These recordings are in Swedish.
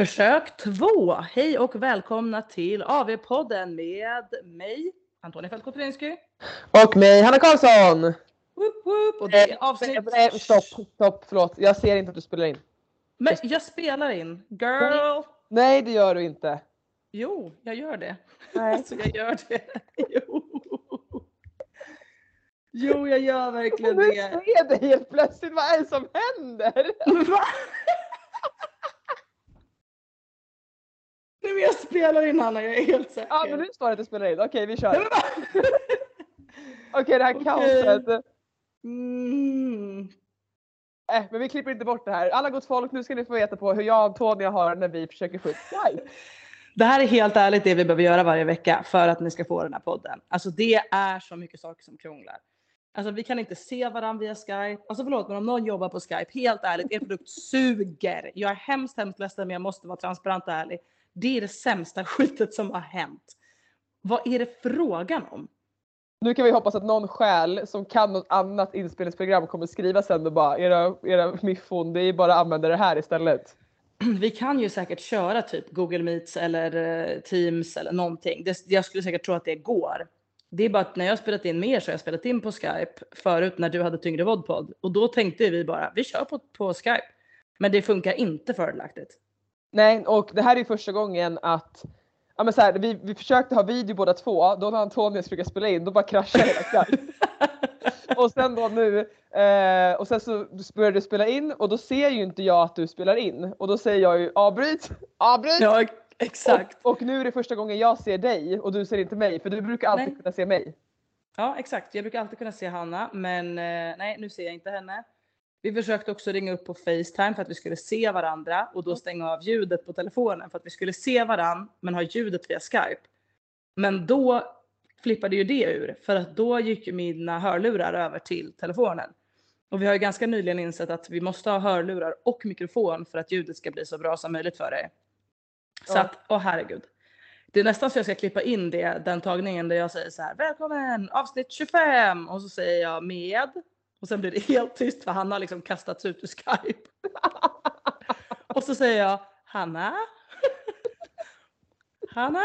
Försök två. Hej och välkomna till AV-podden med mig, Antonija Fältskog Och mig, Hanna Karlsson! Woop, woop. Och det är avsnitt... Nej, stopp, stopp, förlåt. Jag ser inte att du spelar in. Men jag spelar in. Girl! Nej, det gör du inte. Jo, jag gör det. Nej. Alltså jag gör det. Jo. Jo, jag gör verkligen Nu det. ser jag dig helt plötsligt. Vad är det som händer? Va? Nej men jag spelar in Hanna, jag är helt säker. Ja, men nu står det att du spelar in. Okej, vi Nej, kör. men va? Okej, det här Okej. kaoset. Mm. Äh, men vi klipper inte bort det här. Alla gott folk, nu ska ni få veta på hur jag och Antonija har när vi försöker få upp. Det här är helt ärligt det vi behöver göra varje vecka för att ni ska få den här podden. Alltså det är så mycket saker som krånglar. Alltså vi kan inte se varandra via Skype. Alltså förlåt men om någon jobbar på Skype, helt ärligt, er produkt suger. Jag är hemskt, hemskt ledsen men jag måste vara transparent och ärlig. Det är det sämsta skitet som har hänt. Vad är det frågan om? Nu kan vi hoppas att någon själ som kan något annat inspelningsprogram kommer skriva sen och bara era, era miffon, det är bara att använda det här istället. Vi kan ju säkert köra typ Google Meets eller eh, Teams eller någonting. Det, jag skulle säkert tro att det går. Det är bara att när jag spelat in mer så har jag spelat in på Skype förut när du hade tyngre vodpod och då tänkte vi bara vi kör på, på Skype. Men det funkar inte fördelaktigt. Nej, och det här är första gången att Ja men så här, vi, vi försökte ha video båda två, då när Antonius försökte spela in då bara kraschade hela Skype. och sen då nu, eh, och sen så började du spela in och då ser ju inte jag att du spelar in och då säger jag ju avbryt, avbryt! ja exakt. Och, och nu är det första gången jag ser dig och du ser inte mig för du brukar alltid Nej. kunna se mig. Ja exakt. Jag brukar alltid kunna se Hanna men eh, nej nu ser jag inte henne. Vi försökte också ringa upp på Facetime för att vi skulle se varandra och då stänga av ljudet på telefonen för att vi skulle se varandra men ha ljudet via Skype. Men då flippade ju det ur för att då gick ju mina hörlurar över till telefonen. Och vi har ju ganska nyligen insett att vi måste ha hörlurar och mikrofon för att ljudet ska bli så bra som möjligt för dig. Så Ja. att, åh herregud. Det är nästan så jag ska klippa in det, den tagningen där jag säger så här, välkommen avsnitt 25 och så säger jag med och sen blir det helt tyst för Hanna har liksom kastats ut ur Skype. och så säger jag Hanna? Hanna?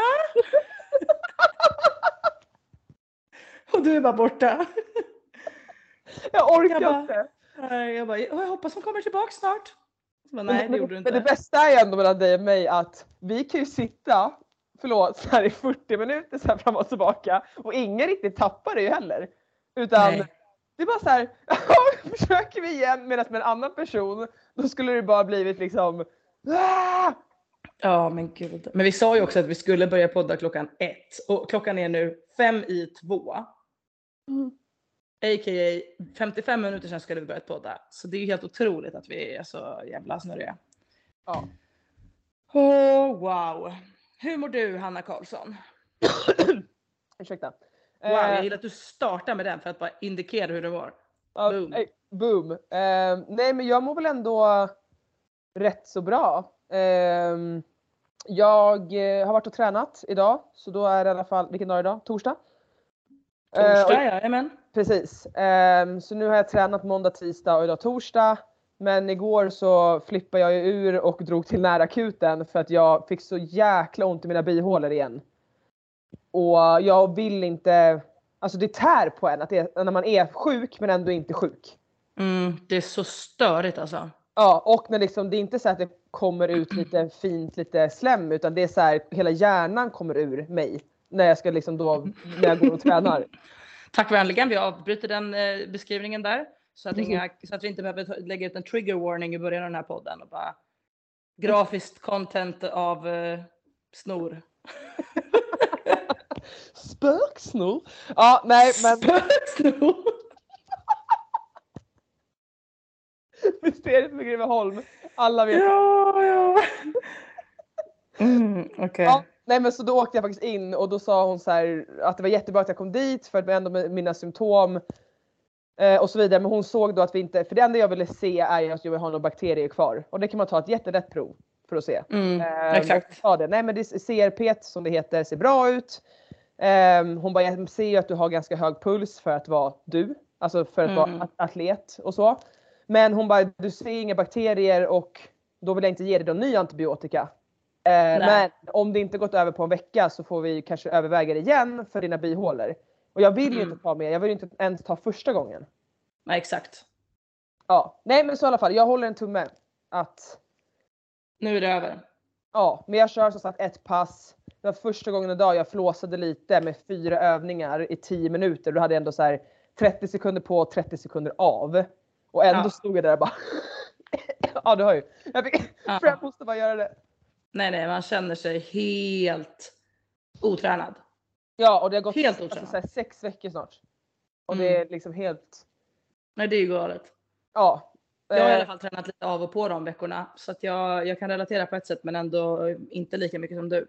och du är bara borta. Jag orkar Jag bara- inte. Jag, bara, "Åh, jag hoppas hon kommer tillbaka snart. Bara, nej det gjorde du Men det inte. bästa är ändå mellan dig och mig att vi kan ju sitta, förlåt, så här i 40 minuter så här fram och tillbaka och ingen riktigt tappar det ju heller. Utan Nej. Det är bara så här, försöker vi igen medan med en annan person då skulle det bara blivit liksom "Ah!" Ja men gud. Men vi sa ju också att vi skulle börja podda klockan ett och klockan är nu fem i två. Mm. A.k.a. 55 minuter sedan skulle vi börjat podda. Så det är ju helt otroligt att vi är så jävla snurriga. Ja. Oh, wow. Hur mår du Hanna Karlsson? Ursäkta. Wow, jag Eh, gillar att du startar med den för att bara indikera hur mår. ja, boom. eh, boom. Eh, nej men jag mår väl ändå rätt så bra. Eh, jag eh, har varit och tränat idag så då är det i alla fall, vilken dag är det idag? Torsdag? Torsdag, jajamän. Precis. Ehm, så nu har jag tränat måndag, tisdag och idag torsdag. Men igår så flippade jag ju ur och drog till närakuten för att jag fick så jäkla ont i mina bihålor igen. Och jag vill inte, alltså det tär på en att det är, när man är sjuk men ändå inte sjuk. Mm, det är så störigt alltså. Ja, och när liksom, det är inte så att det kommer ut lite fint, lite slem utan det är så här, hela hjärnan kommer ur mig. När jag ska liksom då, när jag går och tränar. Tack vänligen, vi avbryter den eh, beskrivningen där. Så att, inga, så att vi inte behöver lägga ut en trigger warning i början av den här podden. Och bara grafiskt content av eh, snor. Spöksnor? Ja, nej men snor. mysteriet med Greveholm. Alla vet. ja, ja. Mm, Okej. Ja, nej men så då åkte jag faktiskt in och då sa hon så här att det var jättebra att jag kom dit för att ändå med mina symptom eh, och så vidare. Men hon såg då att vi inte, för det enda jag ville se är att jag vill ha några bakterier kvar och det kan man ta ett jättelätt prov för att se. Mm, Eh, exakt. det. Nej men det, CRP som det heter ser bra ut. Eh, hon bara, jag ser ju att du har ganska hög puls för att vara du. Alltså för att Mm. vara at- atlet och så. Men hon bara, du ser inga bakterier och då vill jag inte ge dig någon ny antibiotika. men om det inte gått över på en vecka så får vi kanske överväga det igen för dina bihålor. Och jag vill ju Mm. inte ta med, jag vill ju inte ens ta första gången. Nej, exakt. Ja, nej men så i alla fall, jag håller en tumme. Att, Nu är det över. ja, men jag kör som sagt ett pass. Det var första gången idag jag flåsade lite med fyra övningar i 10 minuter. Då hade jag ändå så här 30 sekunder på, 30 sekunder av. Och ändå Ja. stod jag där och bara Ja du har ju. Jag fick, Ja. jag måste bara göra det. Nej, nej, man känner sig helt otränad. Ja och det har gått Helt alltså, så här, sex veckor snart. Och Mm. det är liksom helt, Nej, det är ju galet. ja. Jag har i Eh, alla fall tränat lite av och på de veckorna så att jag, jag kan relatera på ett sätt men ändå inte lika mycket som du.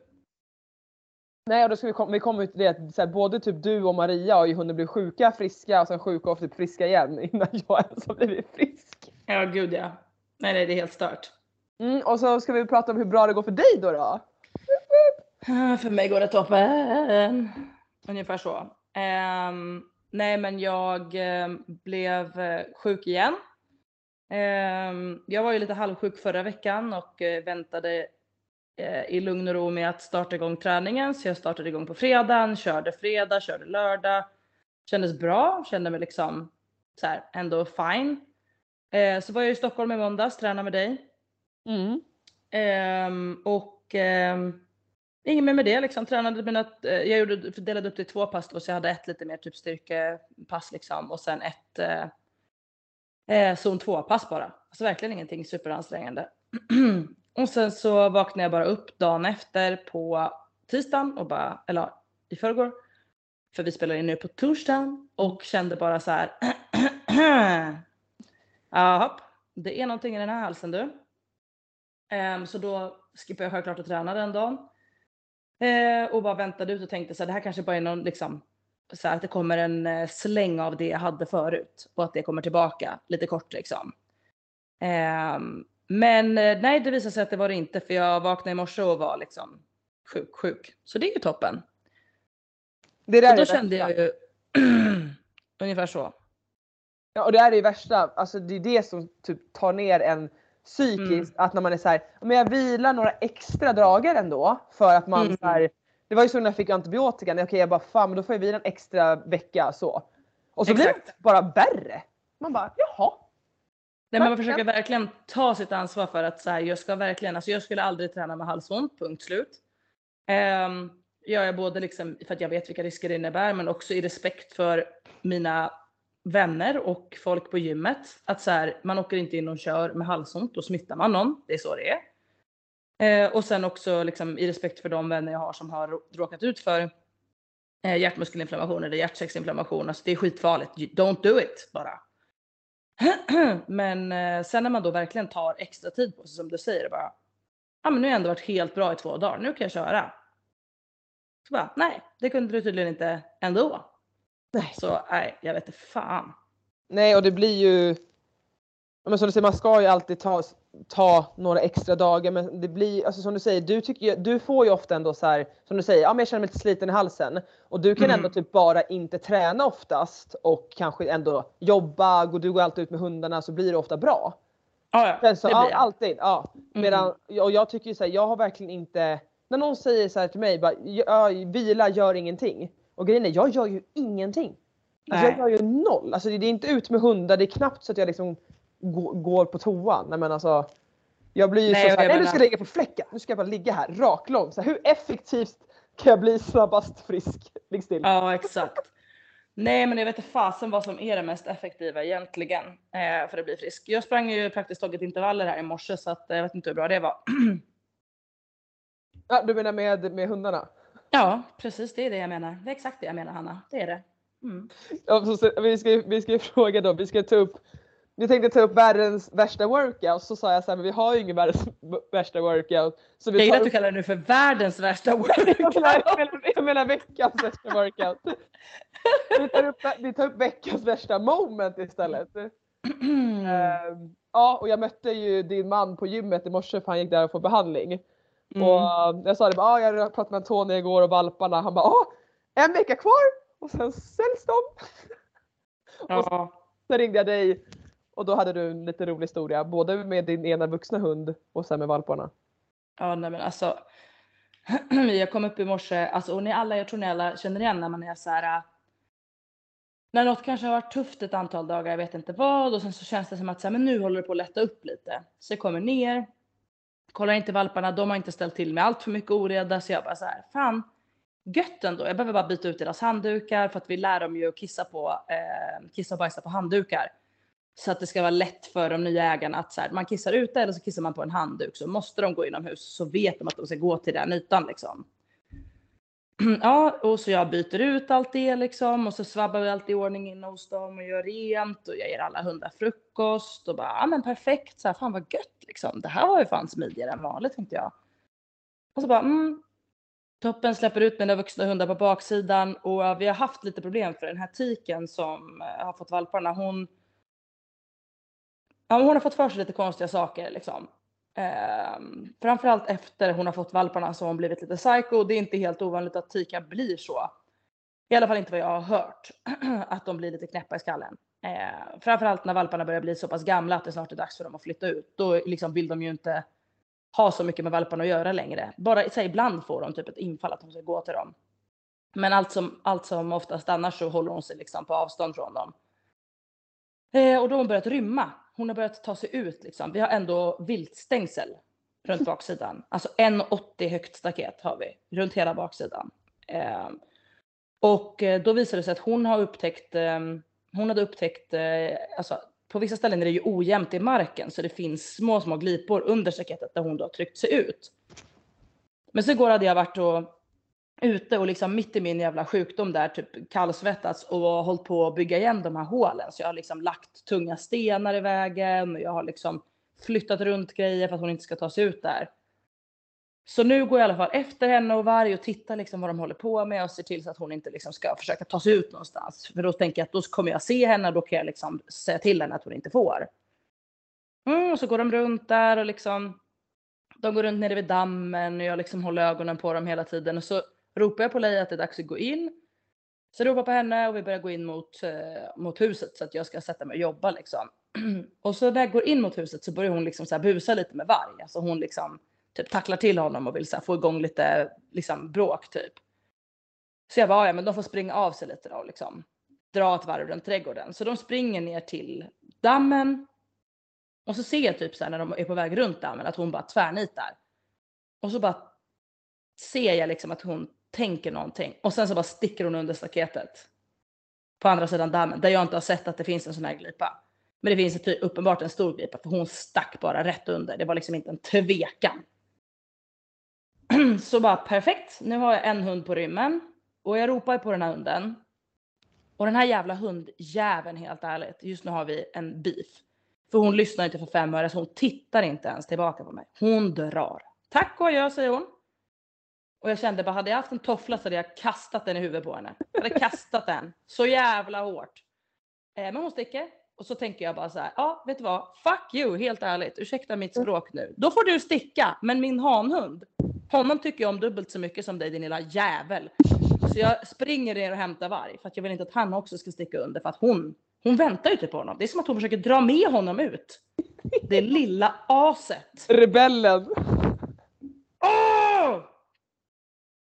Nej och då ska vi, kom, vi kommer ut till det att så här, både typ du och Maria har ju hunnit bli sjuka, friska och sen sjuka och typ friska igen innan jag ens har blivit frisk. Ja, gud ja. Nej, nej, det är helt stört. Mm, och så ska vi prata om hur bra det går för dig då. då. Ah, För mig går det toppen. Ungefär så. Ehm, nej, men jag ehm, blev eh, sjuk igen. Ehm, jag var ju lite halvsjuk förra veckan och eh, väntade i lugn och ro med att starta igång träningen. Så jag startade igång på fredagen, körde fredag, körde lördag. Kändes bra, kände mig liksom så här, ändå fine. Eh, så var jag i Stockholm i måndags, tränade med dig. Mm. Ehm, och ehm, inget mer med det liksom. Tränade mina, eh, jag gjorde, delade upp det i två pass då, så jag hade ett lite mer typ styrkepass liksom och sen ett eh, eh, zon 2 pass bara. Alltså verkligen ingenting superansträngande. och sen så vaknade jag bara upp dagen efter på tisdagen och bara, eller i förrgår. För vi spelar in nu på torsdagen och kände bara så här. Jaha, det är någonting i den här halsen du. Um, så då skippade jag självklart att träna den dagen. Uh, och bara väntade ut och tänkte så här, det här kanske bara är någon liksom så här, att det kommer en uh, släng av det jag hade förut och att det kommer tillbaka lite kort liksom. Um, men eh, nej, det visade sig att det var det inte för jag vaknade i morse och var liksom sjuk, sjuk. Så det är ju toppen. Det där Och är då det kände värsta. jag ju ungefär så. Ja, och det är det värsta. Alltså det är det som typ tar ner en psykiskt. Att när man är så här, men jag vilar några extra dagar ändå för att man Mm. så här, Det var ju så när jag fick antibiotika. Okej jag bara fan men då får jag vila en extra vecka så. Och så blir Exakt. det bara värre. Man bara jaha. Nej, men man försöker verkligen ta sitt ansvar för att så här, jag ska verkligen, alltså jag skulle aldrig träna med halsont, punkt slut. Um, jag är både liksom för att jag vet vilka risker det innebär men också i respekt för mina vänner och folk på gymmet. Att så här, man åker inte in och kör med halsont, då smittar man någon. Det är så det är. Eh, och sen också liksom, i respekt för de vänner jag har som har rå- råkat ut för eh, hjärtmuskelinflammation eller hjärtsäcksinflammation. Alltså det är skitfarligt. You- Don't do it bara. men eh, sen när man då verkligen tar extra tid på sig som du säger bara. Ja men nu har jag ändå varit helt bra i två dagar, nu kan jag köra. Så bara, nej det kunde du tydligen inte ändå. Nej. Så nej, jag vet inte fan. Nej och det blir ju men som du säger, man ska ju alltid ta, ta några extra dagar men det blir, alltså som du säger, du, tycker, du får ju ofta ändå så här, som du säger, ja men jag känner mig lite sliten i halsen. Och du kan Mm. ändå typ bara inte träna oftast och kanske ändå jobba, gå- du går alltid ut med hundarna så blir det ofta bra. Ja, ja, så, det blir ja, jag. alltid. Ja. Medan, och jag tycker ju så här, jag har verkligen inte, när någon säger så här till mig, bara, ja, vila gör ingenting. Och grejen är, jag gör ju ingenting. Alltså, jag Nej. gör ju noll. Alltså, det är inte ut med hundar, det är knappt så att jag liksom gå- går på toan. Nej, men alltså, jag blir ju Nej, så, och så här, jag nej, nu ska jag ligga på fläcken. Nu ska jag bara ligga här raklång. Så här, hur effektivt kan jag bli snabbast frisk? Ligg still. Ja exakt. Nej men jag vet inte fasen vad som är det mest effektiva egentligen eh, för att bli frisk. Jag sprang ju praktiskt taget intervaller här i morse så att eh, jag vet inte hur bra det var. Ja, du menar med, med hundarna? ja precis det är det jag menar. Det är exakt det jag menar Hanna. Det är det. Mm. Ja, så, så, vi, ska, vi ska fråga då, vi ska ta upp vi tänkte ta upp världens värsta workout så sa jag så här, men vi har ju ingen världens värsta workout. Så Jag vi gillar tar att du kallar det nu för världens värsta jag, menar, workout. jag, menar, jag menar veckans värsta workout. Vi tar, upp, vi tar upp veckans värsta moment istället. Ehm, ja, och jag mötte ju din man på gymmet i morse för han gick där och får behandling. Mm. Och jag sa det bara, ah, jag pratade med Antonija igår och valparna. Han bara, ah, en vecka kvar och sen säljs de. Ja. Sen ringde jag dig och då hade du en lite rolig historia, både med din ena vuxna hund och sen med valparna. Ja, nej men alltså. jag kom upp i morse, alltså, och ni alla, jag tror ni alla känner igen när man är så här. Äh, när något kanske har varit tufft ett antal dagar, jag vet inte vad, och sen så känns det som att så här, men nu håller det på att lätta upp lite. Så jag kommer ner, kollar inte valparna, de har inte ställt till med allt för mycket oreda, så jag bara så här, fan, gött ändå. Jag behöver bara byta ut deras handdukar för att vi lär dem ju att kissa på, eh, kissa och bajsa på handdukar. Så att det ska vara lätt för de nya ägarna att så här, man kissar ute eller så kissar man på en handduk. Så måste de gå inomhus så vet de att de ska gå till den ytan liksom. Ja, och så jag byter ut allt det liksom och så svabbar vi allt i ordning in hos dem och gör rent och jag ger alla hundar frukost och bara, ja men perfekt, så här, fan vad gött liksom. Det här var ju fan smidigare än vanligt tänkte jag. Och så bara, mm, toppen släpper ut mina vuxna hundar på baksidan och vi har haft lite problem för den här tiken som eh, har fått valparna. Hon Ja, hon har fått för sig lite konstiga saker liksom. Eh, framförallt efter hon har fått valparna så har hon blivit lite psycho. Det är inte helt ovanligt att tikar blir så. I alla fall inte vad jag har hört. att de blir lite knäppa i skallen. Eh, framförallt när valparna börjar bli så pass gamla att det snart är dags för dem att flytta ut. Då liksom vill de ju inte ha så mycket med valparna att göra längre. Bara så ibland får de typ ett infall att de ska gå till dem. Men allt som, allt som oftast annars så håller hon sig liksom på avstånd från dem. Eh, och då har hon börjat rymma hon har börjat ta sig ut liksom. Vi har ändå viltstängsel runt baksidan. Alltså 1,80 högt staket har vi runt hela baksidan. Eh, och då visade det sig att hon har upptäckt, eh, hon hade upptäckt, eh, alltså på vissa ställen är det ju ojämnt i marken så det finns små, små glipor under staketet där hon då har tryckt sig ut. Men så igår hade jag varit och ute och liksom mitt i min jävla sjukdom där typ kallsvettats och hållit på att bygga igen de här hålen. Så jag har liksom lagt tunga stenar i vägen och jag har liksom flyttat runt grejer för att hon inte ska ta sig ut där. Så nu går jag i alla fall efter henne och varg och tittar liksom vad de håller på med och ser till så att hon inte liksom ska försöka ta sig ut någonstans. För då tänker jag att då kommer jag se henne och då kan jag liksom säga till henne att hon inte får. Mm, och så går de runt där och liksom de går runt nere vid dammen och jag liksom håller ögonen på dem hela tiden och så ropar jag på Leia att det är dags att gå in. Så jag ropar på henne och vi börjar gå in mot, eh, mot huset så att jag ska sätta mig och jobba liksom. och så när jag går in mot huset så börjar hon liksom så här busa lite med varg. Alltså hon liksom typ tacklar till honom och vill så här få igång lite liksom bråk typ. Så jag bara, ja men de får springa av sig lite då liksom. Dra ett varv runt trädgården. Så de springer ner till dammen. Och så ser jag typ så här när de är på väg runt dammen att hon bara tvärnitar. Och så bara ser jag liksom att hon tänker någonting och sen så bara sticker hon under staketet. På andra sidan dammen där jag inte har sett att det finns en sån här glipa. Men det finns ett, uppenbart en stor glipa för hon stack bara rätt under. Det var liksom inte en tvekan. Så bara perfekt. Nu har jag en hund på rymmen och jag ropar på den här hunden. Och den här jävla hundjäveln helt ärligt. Just nu har vi en beef. För hon lyssnar inte för fem öre så hon tittar inte ens tillbaka på mig. Hon drar. Tack och adjö säger hon. Och jag kände bara, hade jag haft en toffla så hade jag kastat den i huvudet på henne. Jag hade kastat den så jävla hårt. Eh, men hon sticker. Och så tänker jag bara så här, ja vet du vad, fuck you helt ärligt, ursäkta mitt mm. språk nu. Då får du sticka, men min hanhund, honom tycker jag om dubbelt så mycket som dig din lilla jävel. Så jag springer ner och hämtar varg för att jag vill inte att han också ska sticka under för att hon, hon väntar ju typ på honom. Det är som att hon försöker dra med honom ut. Det lilla aset. Rebellen. Åh!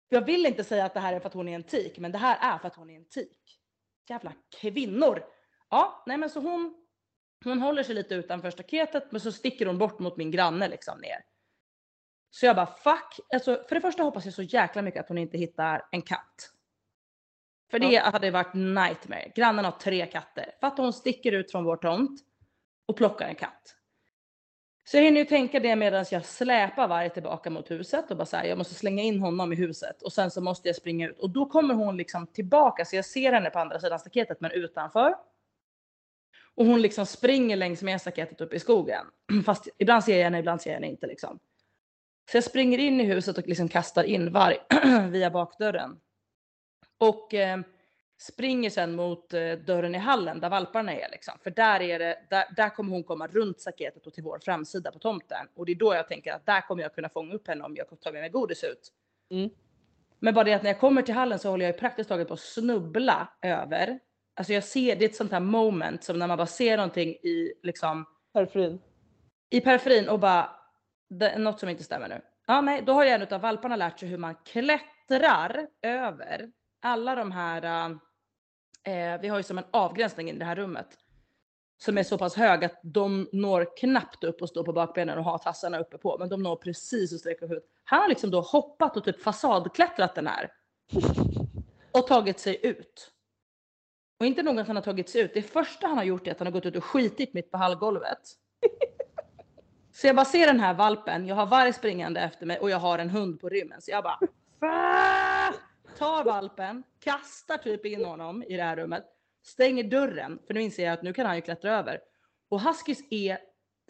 Jag vill inte säga att det här är för att hon är en tik, men det här är för att hon är en tik. Jävla kvinnor! Ja, nej men så hon, hon håller sig lite utanför staketet, men så sticker hon bort mot min granne liksom ner. Så jag bara fuck. Alltså, för det första hoppas jag så jäkla mycket att hon inte hittar en katt. För det ja. hade varit nightmare. Grannen har tre katter. För att hon sticker ut från vår tomt och plockar en katt. Så jag hinner ju tänka det medan jag släpar varje tillbaka mot huset och bara säger jag måste slänga in honom i huset och sen så måste jag springa ut och då kommer hon liksom tillbaka så jag ser henne på andra sidan staketet men utanför. Och hon liksom springer längs med staketet upp i skogen. Fast ibland ser jag henne, ibland ser jag henne inte liksom. Så jag springer in i huset och liksom kastar in varg via bakdörren. Och eh, springer sen mot eh, dörren i hallen där valparna är liksom. För där är det, där, där kommer hon komma runt staketet och till vår framsida på tomten. Och det är då jag tänker att där kommer jag kunna fånga upp henne om jag tar med mig godis ut. Mm. Men bara det att när jag kommer till hallen så håller jag praktiskt taget på att snubbla över. Alltså jag ser, det är ett sånt här moment som när man bara ser någonting i liksom. Periferin. I periferin och bara, det är något som inte stämmer nu. Ja, nej, då har ju en av valparna lärt sig hur man klättrar över alla de här. Eh, vi har ju som en avgränsning i det här rummet som är så pass hög att de når knappt upp och står på bakbenen och har tassarna uppe på, men de når precis och sträcker huvudet. Han har liksom då hoppat och typ fasadklättrat den här och tagit sig ut. Och inte nog att han har tagit sig ut. Det första han har gjort är att han har gått ut och skitit mitt på hallgolvet. Så jag bara ser den här valpen. Jag har varg springande efter mig och jag har en hund på rymmen. Så jag bara tar valpen, kastar typ in honom i det här rummet, stänger dörren. För nu inser jag att nu kan han ju klättra över. Och huskies är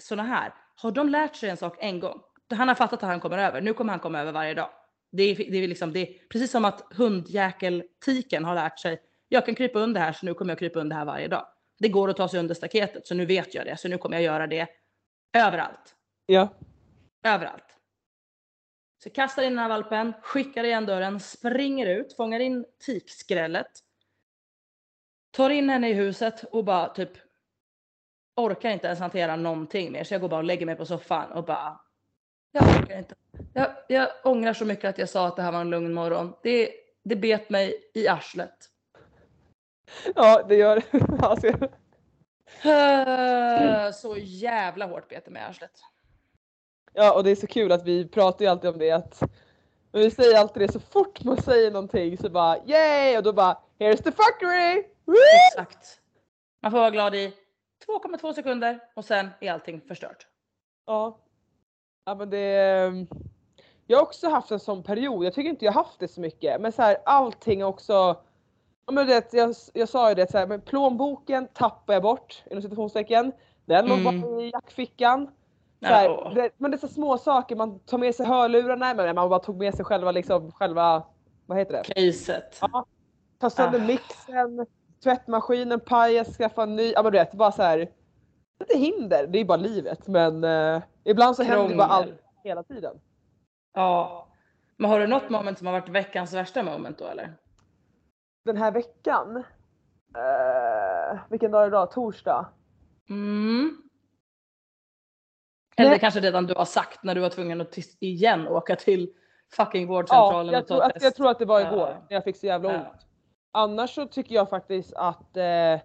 såna här. Har de lärt sig en sak en gång, han har fattat att han kommer över. Nu kommer han komma över varje dag. Det är, det är, liksom, det är precis som att hundjäkeltiken har lärt sig. Jag kan krypa under här så nu kommer jag krypa under här varje dag. Det går att ta sig under staketet så nu vet jag det. Så nu kommer jag göra det överallt. Ja. Överallt. Så kastar in den här valpen, skickar igen dörren, springer ut, fångar in tikskrället. Tar in henne i huset och bara typ orkar inte ens hantera någonting mer. Så jag går bara och lägger mig på soffan och bara jag orkar inte. Jag, jag ångrar så mycket att jag sa att det här var en lugn morgon. Det, det bet mig i arslet. Ja, det gör det. Så jävla hårt bet det mig i arslet. Ja, och det är så kul att vi pratar ju alltid om det att men vi säger alltid det så fort man säger någonting så bara yay och då bara here's the fuckery! Woo! Exakt. Man får vara glad i 2,2 sekunder och sen är allting förstört. Ja. Ja men det Jag har också haft en sån period. Jag tycker inte jag haft det så mycket. Men så här allting också. Ja, men det, jag, jag sa ju det så här, men plånboken tappar jag bort inom citationstecken. Den låg Mm. bara i jackfickan. Så Nej, här, åh. det, men det är så små saker. Man tar med sig hörlurarna. Men man bara tog med sig själva liksom själva. Vad heter det? Caset. Ja. Ta sönder Ah. mixen. Tvättmaskinen pajas, skaffa en ny. Ja men du vet bara så här. Inte hinder, det är bara livet. Men eh, ibland så händer det bara Krångel. allt hela tiden. Ja. Men har du något moment som har varit veckans värsta moment då eller? Den här veckan. eh, vilken dag är det idag? Torsdag. Mm. Eller det kanske redan du har sagt när du var tvungen att igen åka till fucking Ja, vårdcentralen jag och ta att, test. jag tror att det var Ja. igår när jag fick så jävla ont. Ja. Annars så tycker jag faktiskt att eh,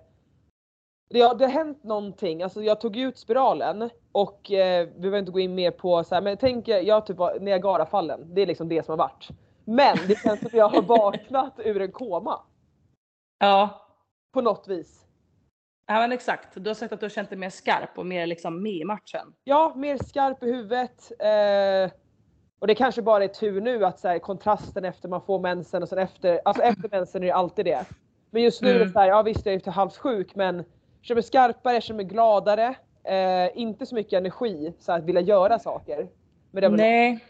det, har, det har hänt någonting. Alltså jag tog ut spiralen och eh, vi behöver inte gå in mer på så här, men tänk er, jag typ Niagarafallen. Det är liksom det som har varit. Men det känns som att jag har vaknat ur en koma ja. på något vis. Ja men exakt. Du har sagt att du har känt dig mer skarp och mer liksom med i matchen. Ja, mer skarp i huvudet. Eh, och det kanske bara är tur nu att så här, kontrasten efter man får mensen och sen efter, alltså efter mensen är det alltid det. Men just nu är det Mm. så här, ja visst jag är lite halvt sjuk men jag känner mig skarpare, jag känner mig gladare. Eh, inte så mycket energi så att vilja göra saker. Men Nej.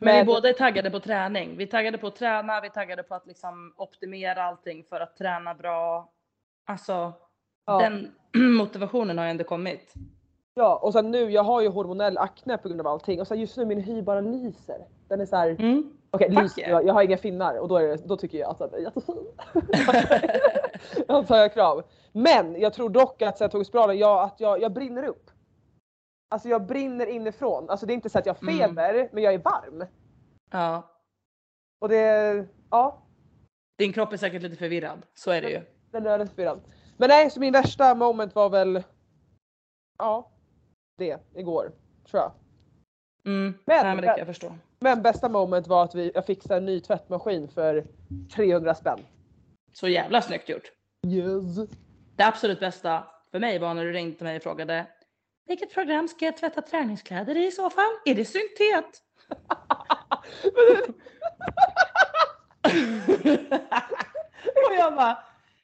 Men vi Men- båda är taggade på träning. Vi är taggade på att träna, vi är taggade på att liksom optimera allting för att träna bra. Alltså Ja. den motivationen har ju ändå kommit. Ja, och sen nu, jag har ju hormonell akne på grund av allting och så just nu min hy bara lyser. Den är så här, Mm. okej Fuck lyser, jag, jag har inga finnar och då, är det, då tycker jag att den är jättefin. jag tar jag krav. Men jag tror dock att sen jag tog spiralen, jag, att jag, jag brinner upp. Alltså jag brinner inifrån. Alltså det är inte så att jag har Mm. feber, men jag är varm. Ja. Och det, ja, Din kropp är säkert lite förvirrad. Så är det ju. den är respirerad. Men nej, så min värsta moment var väl, ja, det igår, tror jag. Mm. Men- Nej, men det kan jag förstå. Men bästa moment var att vi, jag fixade en ny tvättmaskin för 300 spänn. Så jävla snyggt gjort. Yes. Det absolut bästa för mig var när du ringde mig och frågade vilket program ska jag tvätta träningskläder i i så fall? Är det syntet? och jag bara,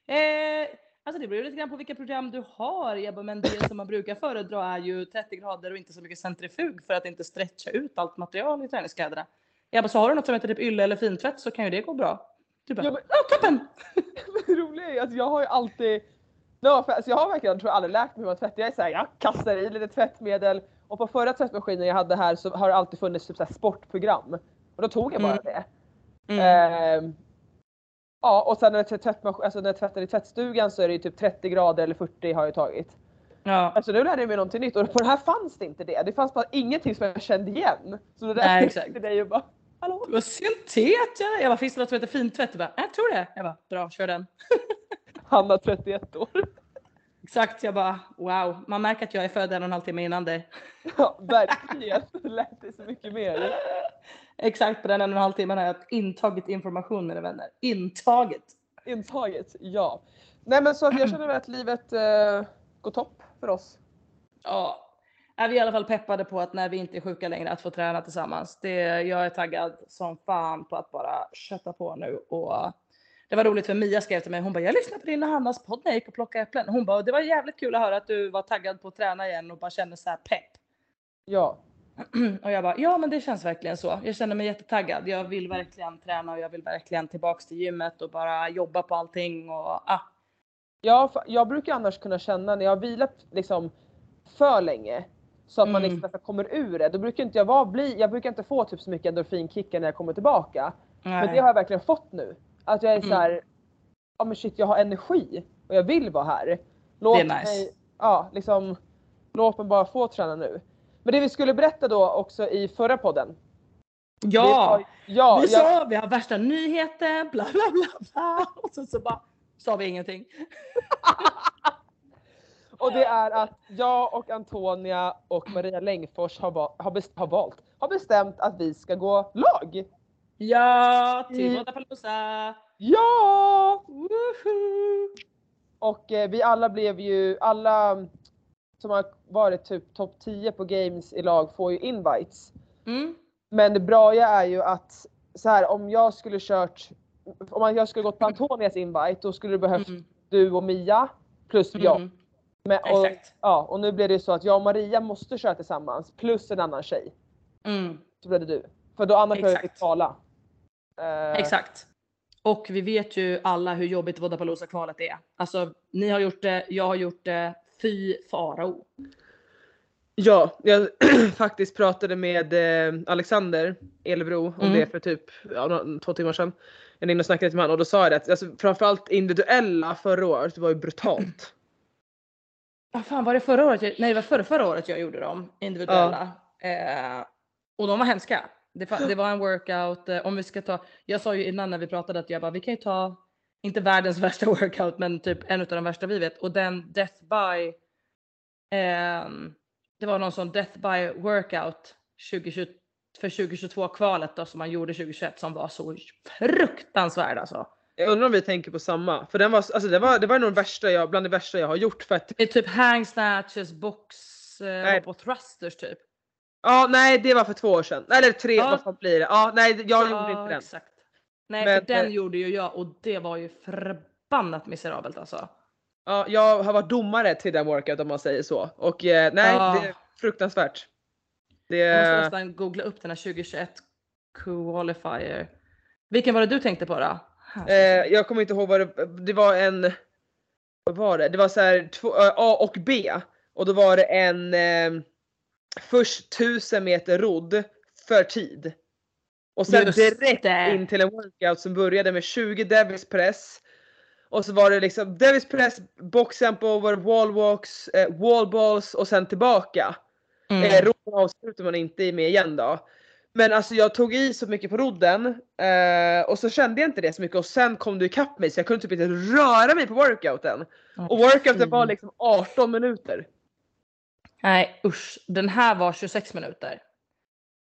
eh, alltså det beror lite grann på vilka program du har. Bara, men det som man brukar föredra är ju 30 grader och inte så mycket centrifug för att inte stretcha ut allt material i träningskläderna. Bara, så har du något som heter typ ylle eller fintvätt så kan ju det gå bra. Du bara, Ja, men- ja toppen! det roliga är ju att jag har ju alltid, no, alltså jag har verkligen tror jag aldrig lärt mig hur man tvättar. Jag är såhär, jag kastar i lite tvättmedel och på förra tvättmaskinen jag hade här så har det alltid funnits typ så sportprogram. Och då tog jag bara Mm. det. Mm. Ehm, ja och sen när jag, tvättmaskin, alltså när jag tvättar i tvättstugan så är det ju typ 30 grader eller 40 har jag tagit. Ja. Alltså nu lärde jag mig någonting nytt och på det här fanns det inte det. Det fanns bara ingenting som jag kände igen. Så då räknade exakt. jag till dig och bara hallå? Vad syntet ja. Jag bara, finns det något som heter fintvätt? Du bara, jag tror det. Jag bara, bra kör den. Hanna 31 år. Exakt, jag bara wow. Man märker att jag är född en och en halv timme innan dig. Ja verkligen. Det lät det så mycket mer. Exakt på den en och en halv timmen har jag intagit information mina vänner. Intagit. Intaget, ja. Nej men så jag känner väl att livet eh, går topp för oss. Ja. Är vi i alla fall peppade på att när vi inte är sjuka längre att få träna tillsammans. Det, jag är taggad som fan på att bara kötta på nu och det var roligt för Mia skrev till mig. Hon bara jag lyssnade på din och Hannas podd när jag gick och plockade äpplen. Hon bara det var jävligt kul att höra att du var taggad på att träna igen och bara kände så här pepp. Ja. Och jag bara ja men det känns verkligen så. Jag känner mig jättetaggad. Jag vill verkligen träna och jag vill verkligen tillbaks till gymmet och bara jobba på allting och ah. Ja, jag brukar annars kunna känna när jag har vilat liksom för länge så att man Mm. liksom kommer ur det. Då brukar inte jag vara bli, jag brukar inte få typ så mycket endorfinkickar när jag kommer tillbaka. Men det har jag verkligen fått nu. Att jag är Mm. så här, ja men shit jag har energi och jag vill vara här. Låt Det är nice. mig, ja liksom, låt mig bara få träna nu. Men det vi skulle berätta då också i förra podden. det Ja! var- ja, vi jag, sa vi har värsta nyheten, bla bla bla bla. Och så, så bara sa vi ingenting. och det är att jag och Antonia och Maria Längfors har, va, har, best, har valt, har bestämt att vi ska gå lag. Ja, till Mm. Vodapalooza! Ja! Woohoo! Och eh, vi alla blev ju, alla som har varit typ topp 10 på games i lag får ju invites. Mm. Men det bra är ju att så här, om jag skulle kört, om jag skulle gått på Antonias invite då skulle det behövt Mm. du och Mia plus jag. Mm. Men, och, Exakt. ja, och nu blir det ju så att jag och Maria måste köra tillsammans plus en annan tjej. Mm. Så blev det du. För då annars behöver vi kvala. Eh, Exakt. Och vi vet ju alla hur jobbigt Vodapalooza-kvalet är. Alltså, ni har gjort det, jag har gjort det. Fy farao. Ja, jag faktiskt pratade med eh, Alexander Elebro om Mm. det för typ ja, två timmar sedan. Jag inne och snackade lite med honom och då sa jag det att alltså, framförallt individuella förra året var ju brutalt. Vad fan var det förra året? Jag, nej det var förra, förra året jag gjorde dem individuella. Eh, och de var hemska. Det, det var en workout. Eh, om vi ska ta, jag sa ju innan när vi pratade att jag bara vi kan ju ta, inte världens värsta workout men typ en av de värsta vi vet. Och den Death by, ehm, det var någon sån Death by workout 2020, för 2022 kvalet då som man gjorde 2021 som var så fruktansvärd alltså. Jag undrar om vi tänker på samma. För den var, alltså, det, var, det var nog värsta jag, bland det värsta jag har gjort. För att, Det är typ hang snatches, box eh, Nej. och thrusters typ. ja nej det var för två år sedan. Eller tre, Ja. vad fan blir det? Ja nej jag gjorde inte den. Exakt. Nej Men, för den eh, gjorde ju jag och det var ju förbannat miserabelt alltså. Ja, jag har varit domare till den workout om man säger så. Och eh, nej Ja. det är fruktansvärt. Det, Jag måste nästan googla upp den här 2021 qualifier. Vilken var det du tänkte på då? Eh, jag kommer inte ihåg vad det det var en. Vad var det? Det var så här två, eh, A och B och då var det en eh, först 1000 meter rodd för tid. Och sen Just direkt det. in till en workout som började med 20 Davis press. Och så var det liksom Davis press, box jump over, wall walks, eh, wall balls och sen tillbaka. Mm. Eh, rodden avslutar man inte med igen då. Men alltså jag tog i så mycket på rodden eh, och så kände jag inte det så mycket och sen kom du ikapp mig så jag kunde typ inte röra mig på workouten. Och workouten var liksom 18 minuter. Nej usch, den här var 26 minuter.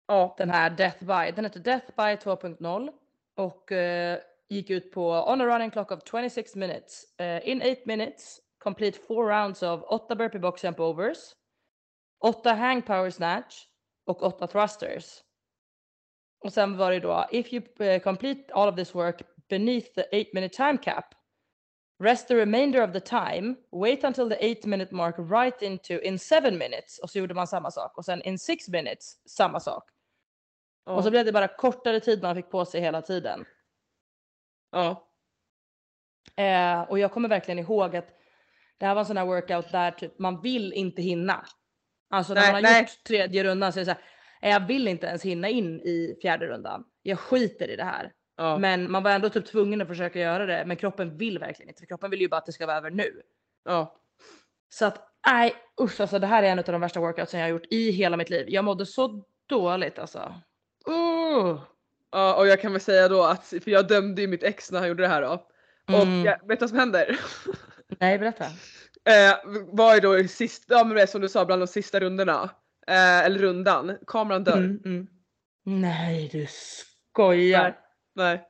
Ja. Den här Death by. Den heter Death by 2.0 och eh, gick ut på on a running clock of 26 minutes. Eh, in 8 minutes complete four rounds of 8 burpee box jump overs, 8 hang power snatch och 8 thrusters. Och sen var det då if you eh, complete all of this work beneath the 8 minute time cap Rest the remainder of the time, wait until the 8 minute mark right into in 7 minutes och så gjorde man samma sak och sen in 6 minutes samma sak. Och så blev det bara kortare tid man fick på sig hela tiden. Ja. Eh, och jag kommer verkligen ihåg att det här var en sån här workout där typ man vill inte hinna. Alltså när Nej, man har nej. gjort tredje rundan så är det så här, "Nej, jag vill inte ens hinna in i fjärde rundan. Jag skiter i det här. ja. Men man var ändå typ tvungen att försöka göra det. Men kroppen vill verkligen inte. För kroppen vill ju bara att det ska vara över nu. ja. Så att Nej usch alltså det här är en av de värsta workoutsen jag har gjort i hela mitt liv. Jag mådde så dåligt alltså. Uh. Ja och jag kan väl säga då att, för jag dömde ju mitt ex när han gjorde det här då. Mm. Och jag, vet du vad som händer? Nej berätta. Eh, var ju då i sista, ja men det som du sa, bland de sista rundorna. Eh, eller rundan. Kameran dör. Mm, mm. Nej du skojar. Nej. Nej.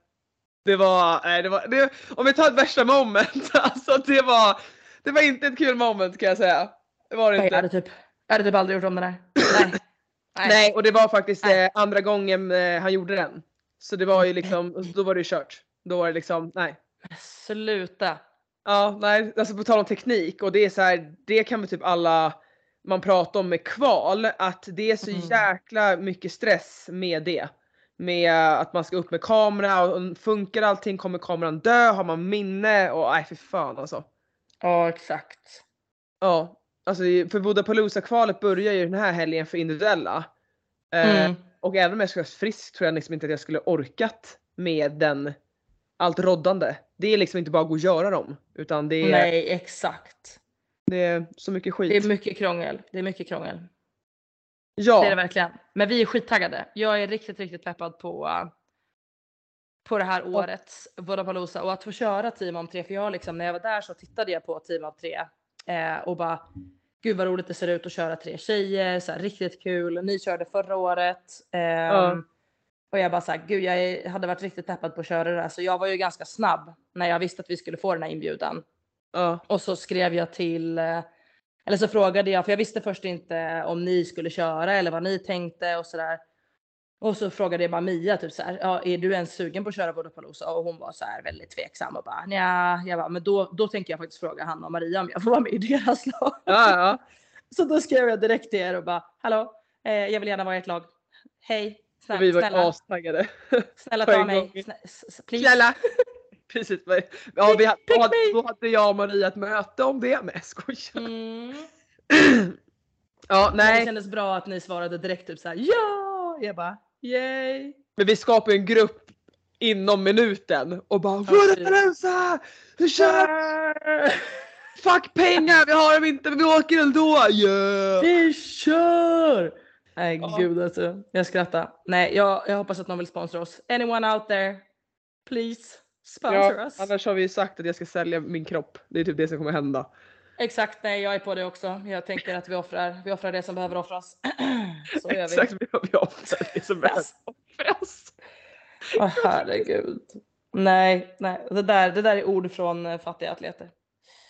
Det var, nej det var, det, om vi tar ett värsta moment, alltså det var, det var inte ett kul moment kan jag säga. Det var det Jag inte. hade typ, jag hade typ aldrig gjort om det där. Nej. Nej och det var faktiskt Nej. eh, andra gången eh, han gjorde den. Så det var ju liksom, då var det ju kört. Då var det liksom, nej. Sluta. Ja, nej, alltså på tal om teknik och det är så här, det kan väl typ alla man pratar om med kval, att det är så Mm. jäkla mycket stress med det. Med att man ska upp med kamera och funkar allting, kommer kameran dö, har man minne och nej för fan alltså. Ja exakt. Ja, alltså för Budapalooza-kvalet börjar ju den här helgen för individuella. Eh, Mm. Och även om jag skulle vara frisk tror jag liksom inte att jag skulle orkat med den allt roddande. Det är liksom inte bara att gå och göra dem utan det är, Nej exakt. det är så mycket skit. Det är mycket krångel. Det är mycket krångel. ja, Det är det verkligen. Men vi är skittaggade. Jag är riktigt, riktigt peppad på, uh, på det här årets Vodapalooza och att få köra team om tre. För jag liksom, när jag var där så tittade jag på team om tre eh, och bara gud vad roligt det ser ut att köra tre tjejer. Så här, riktigt kul. Ni körde förra året. ehm, Och jag bara så här, gud jag hade varit riktigt peppad på att köra det där. Så jag var ju ganska snabb när jag visste att vi skulle få den här inbjudan. ja, Och så skrev jag till, eh, eller så frågade jag, för jag visste först inte om ni skulle köra eller vad ni tänkte och sådär. Och så frågade jag bara Mia typ så här, ja, är du ens sugen på att köra Vodapalooza? Och hon var så här väldigt tveksam och bara ja, jag bara, men då, då tänker jag faktiskt fråga Hanna och Maria om jag får vara med i deras lag. ja, ja. Så då skrev jag direkt till er och bara hallå, eh, jag vill gärna vara i ett lag. Hej, Och snälla, vi var snälla, astaggade. snälla ta mig. Snä, please. Snälla! Precis. Ja, vi, Pick då, hade jag och Maria ett möte om det. Men jag skojar. Mm. Ja, Det nej. kändes bra att ni svarade direkt typ såhär ja! Jag bara yay! Men vi skapade en grupp inom minuten och bara Vodapalooza! Vi kör! Fuck pengar, vi har dem inte men vi åker ändå! Yeah! Vi kör! Nej Ja. gud alltså, jag skrattar. Nej jag, jag hoppas att någon vill sponsra oss. Anyone out there? Please sponsor Ja, us. annars har vi ju sagt att jag ska sälja min kropp. Det är typ det som kommer hända. Exakt, nej jag är på det också. Jag tänker att vi offrar, vi offrar det som behöver offras. Så gör vi. Exakt, vi offrar det som behöver offras. Åh herregud. Nej, nej, det där, det där är ord från eh, fattiga atleter.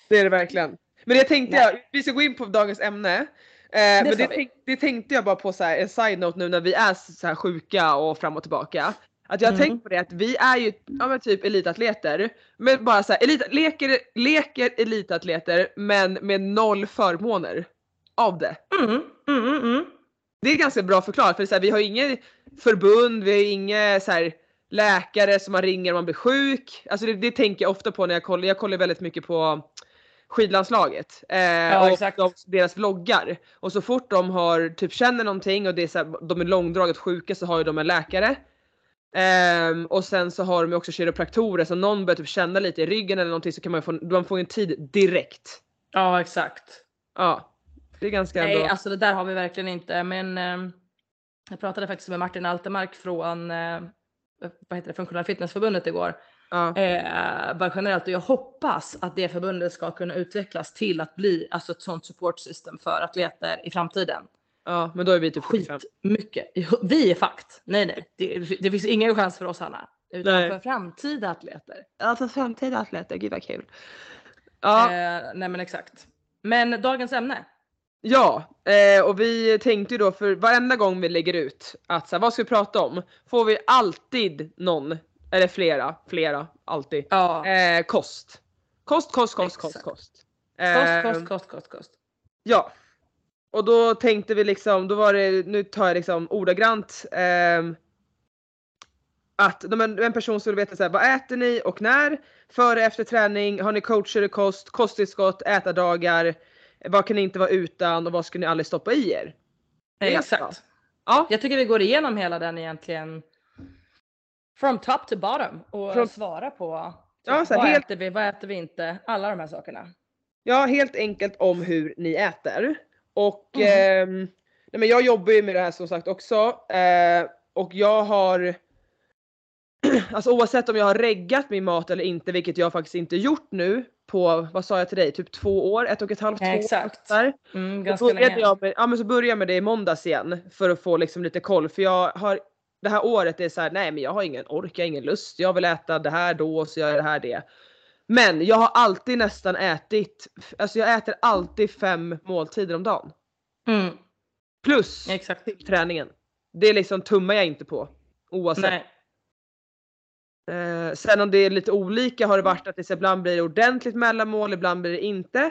Det är det verkligen. Men det tänkte Nej. jag, vi ska gå in på dagens ämne. Eh, men det, vi. tänk, det tänkte jag bara på så här, en side note nu när vi är så här sjuka och fram och tillbaka. Att jag har Mm. tänkt på det att vi är ju ja, men typ elitatleter. Men bara så här, elit, leker, leker elitatleter men med noll förmåner av det. Mm, mm, mm, mm. Det är ganska bra förklarat för så här, vi har inget förbund, vi har inget så här, läkare som man ringer om man blir sjuk. Alltså det, det tänker jag ofta på när jag kollar, jag kollar väldigt mycket på skidlandslaget eh, och exakt. de, deras vloggar. Och så fort de har typ känner någonting och det är så här, de är långdraget sjuka så har ju de en läkare. Ehm, och sen så har de också kiropraktorer så någon börjar typ känna lite i ryggen eller någonting så kan man få, man får en tid direkt. Ja exakt. Ja. Det är ganska Nej, bra. alltså det där har vi verkligen inte. Men eh, jag pratade faktiskt med Martin Altermark från eh, vad heter det, Funktionella Fitnessförbundet igår. Ja. Eh, bara generellt och jag hoppas att det förbundet ska kunna utvecklas till att bli alltså ett sånt support system för atleter i framtiden. Ja men då är vi typ 75. Skit mycket. Vi är fakt. Nej, nej, det, det finns ingen chans för oss Hanna. Utan Nej. för framtida atleter. Ja för framtida atleter, gud vad kul. Ja, Eh, nej men exakt. Men dagens ämne. ja eh, och vi tänkte ju då för varenda gång vi lägger ut att så här, vad ska vi prata om? Får vi alltid någon, eller flera, flera, alltid. Ja. Eh, kost. Kost, kost, kost, kost, Exakt. kost. Kost, Eh, kost, kost, kost, kost. Ja. Och då tänkte vi liksom, då var det, nu tar jag liksom ordagrant. ehm, att en, en person skulle veta så här, vad äter ni och när? Före, efter träning, har ni coacher i kost, kosttillskott, ätardagar? Vad kan ni inte vara utan och vad ska ni aldrig stoppa i er? Exakt. Ja, Jag tycker vi går igenom hela den egentligen. From top to bottom och Från- svara på Ja, så här vad helt- äter vi, vad äter vi inte, alla de här sakerna. Ja, helt enkelt om hur ni äter. Och Mm. ehm, nej men jag jobbar ju med det här som sagt också. Eh, och jag har Alltså oavsett om jag har reggat min mat eller inte, vilket jag faktiskt inte gjort nu på, vad sa jag till dig, typ två år? Ett och ett halvt, två Ja, år. exakt. Där. Mm, Så ganska började länge. jag med, ja men så började jag med det i måndags igen för att få liksom lite koll för jag har det här året är så här, nej men jag har ingen ork, jag har ingen lust, jag vill äta det här då så jag gör det här det. Men jag har alltid nästan ätit, alltså jag äter alltid fem måltider om dagen. Mm, Plus exakt. träningen. Det liksom tummar jag inte på. Oavsett. Eh, sen om det är lite olika har det varit att det så ibland blir det ordentligt mellanmål, ibland blir det inte.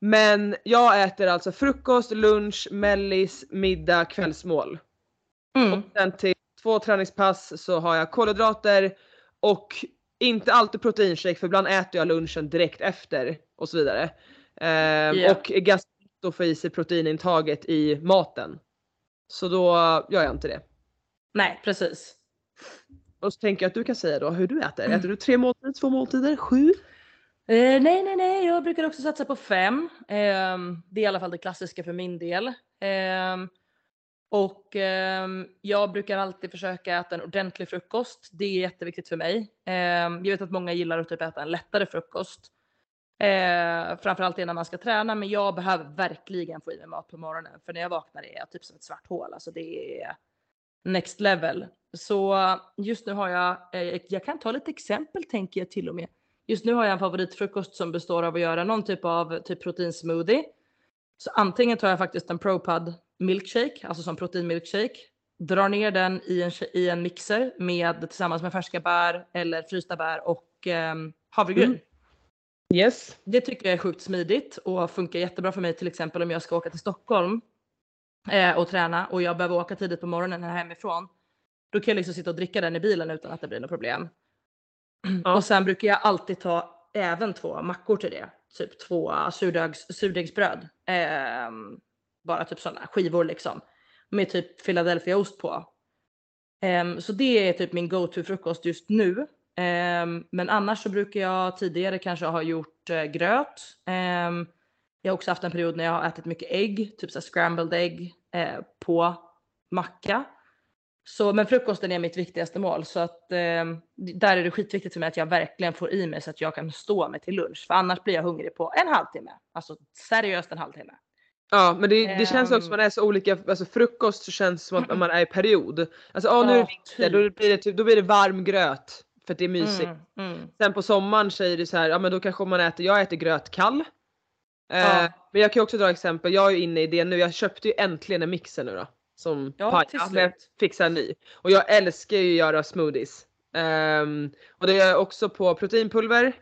Men jag äter alltså frukost, lunch, mellis, middag, kvällsmål. Mm. Sen till två träningspass så har jag kolhydrater och inte alltid proteinshake för ibland äter jag lunchen direkt efter och så vidare. Ehm, Ja. Och är ganska lätt att få i sig proteinintaget i maten. Så då gör jag inte det. Nej, precis. Och så tänker jag att du kan säga då hur du äter. Äter du tre måltider, två måltider, sju? Eh, nej, nej, nej, jag brukar också satsa på fem. Ehm, det är i alla fall det klassiska för min del. Ehm, och eh, jag brukar alltid försöka äta en ordentlig frukost. Det är jätteviktigt för mig. Eh, jag vet att många gillar att typ äta en lättare frukost. Eh, framförallt innan man ska träna, men jag behöver verkligen få i mig mat på morgonen. För när jag vaknar är jag typ som ett svart hål. Alltså det är next level. Så just nu har jag, eh, jag kan ta lite exempel tänker jag till och med. Just nu har jag en favoritfrukost som består av att göra någon typ av typ proteinsmoothie. Så antingen tar jag faktiskt en ProPud milkshake, alltså som proteinmilkshake. Drar ner den i en, i en mixer med tillsammans med färska bär eller frysta bär och ehm, havregryn. Mm. Yes. Det tycker jag är sjukt smidigt och funkar jättebra för mig till exempel om jag ska åka till Stockholm eh, och träna och jag behöver åka tidigt på morgonen här hemifrån. Då kan jag liksom sitta och dricka den i bilen utan att det blir något problem. Ja. Och sen brukar jag alltid ta även två mackor till det. Typ två surdegs, surdegsbröd. Ehm, bara typ sådana skivor liksom. Med typ Philadelphia-ost på. Um, så det är typ min go-to frukost just nu. Um, men annars så brukar jag tidigare kanske ha gjort uh, gröt. Um, jag har också haft en period när jag har ätit mycket ägg, typ så scrambled ägg uh, eh, på macka. Så, men frukosten är mitt viktigaste mål så att eh, där är det skitviktigt för mig att jag verkligen får i mig så att jag kan stå mig till lunch. För annars blir jag hungrig på en halvtimme. Alltså seriöst en halvtimme. Ja men det, det känns också Ehm. som att man är så olika, alltså frukost så känns det som att man är i period. Alltså ja, nu är det vinter, då blir det, typ, då blir det varm gröt för att det är mysigt. Mm, mm. Sen på sommaren säger det så här, ja men då kanske man äter, jag äter gröt kall. Eh, Ja. Men jag kan ju också dra exempel, jag är inne i det nu, jag köpte ju äntligen en mixer nu då. Som Ja, paja, till men jag fixar en ny. Och jag älskar ju att göra smoothies. Ehm, och det gör jag också på proteinpulver.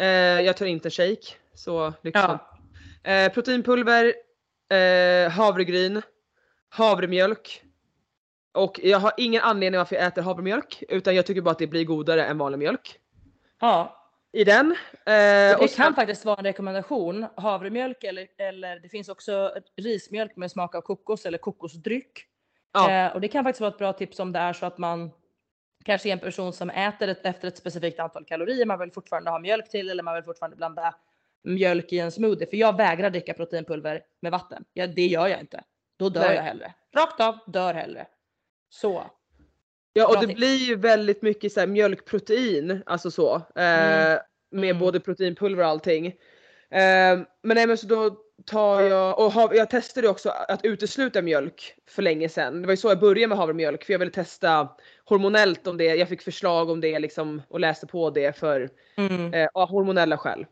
Eh, jag tar inte shake, så lyxigt. Ja. Eh, proteinpulver, eh, havregryn, havremjölk. Och jag har ingen anledning varför jag äter havremjölk utan jag tycker bara att det blir godare än vanlig mjölk. ja. I den. Eh, Det och sen, kan faktiskt vara en rekommendation. Havremjölk eller, eller det finns också rismjölk med smak av kokos eller kokosdryck. Ja. Eh, och det kan faktiskt vara ett bra tips om det är så att man kanske är en person som äter ett, efter ett specifikt antal kalorier. Man vill fortfarande ha mjölk till eller man vill fortfarande blanda mjölk i en smoothie. För jag vägrar dricka proteinpulver med vatten. Ja, det gör jag inte. Då dör Nej. jag hellre. Rakt av, dör hellre. Så. ja, och det tips. blir ju väldigt mycket så här mjölkprotein, alltså så. Eh, Mm. Med Mm. både proteinpulver och allting. Eh, men nej men så då tar jag, och hav, jag testade också att utesluta mjölk för länge sedan. Det var ju så jag började med havremjölk för jag ville testa hormonellt om det, jag fick förslag om det liksom och läste på det för Mm. eh, hormonella skäl.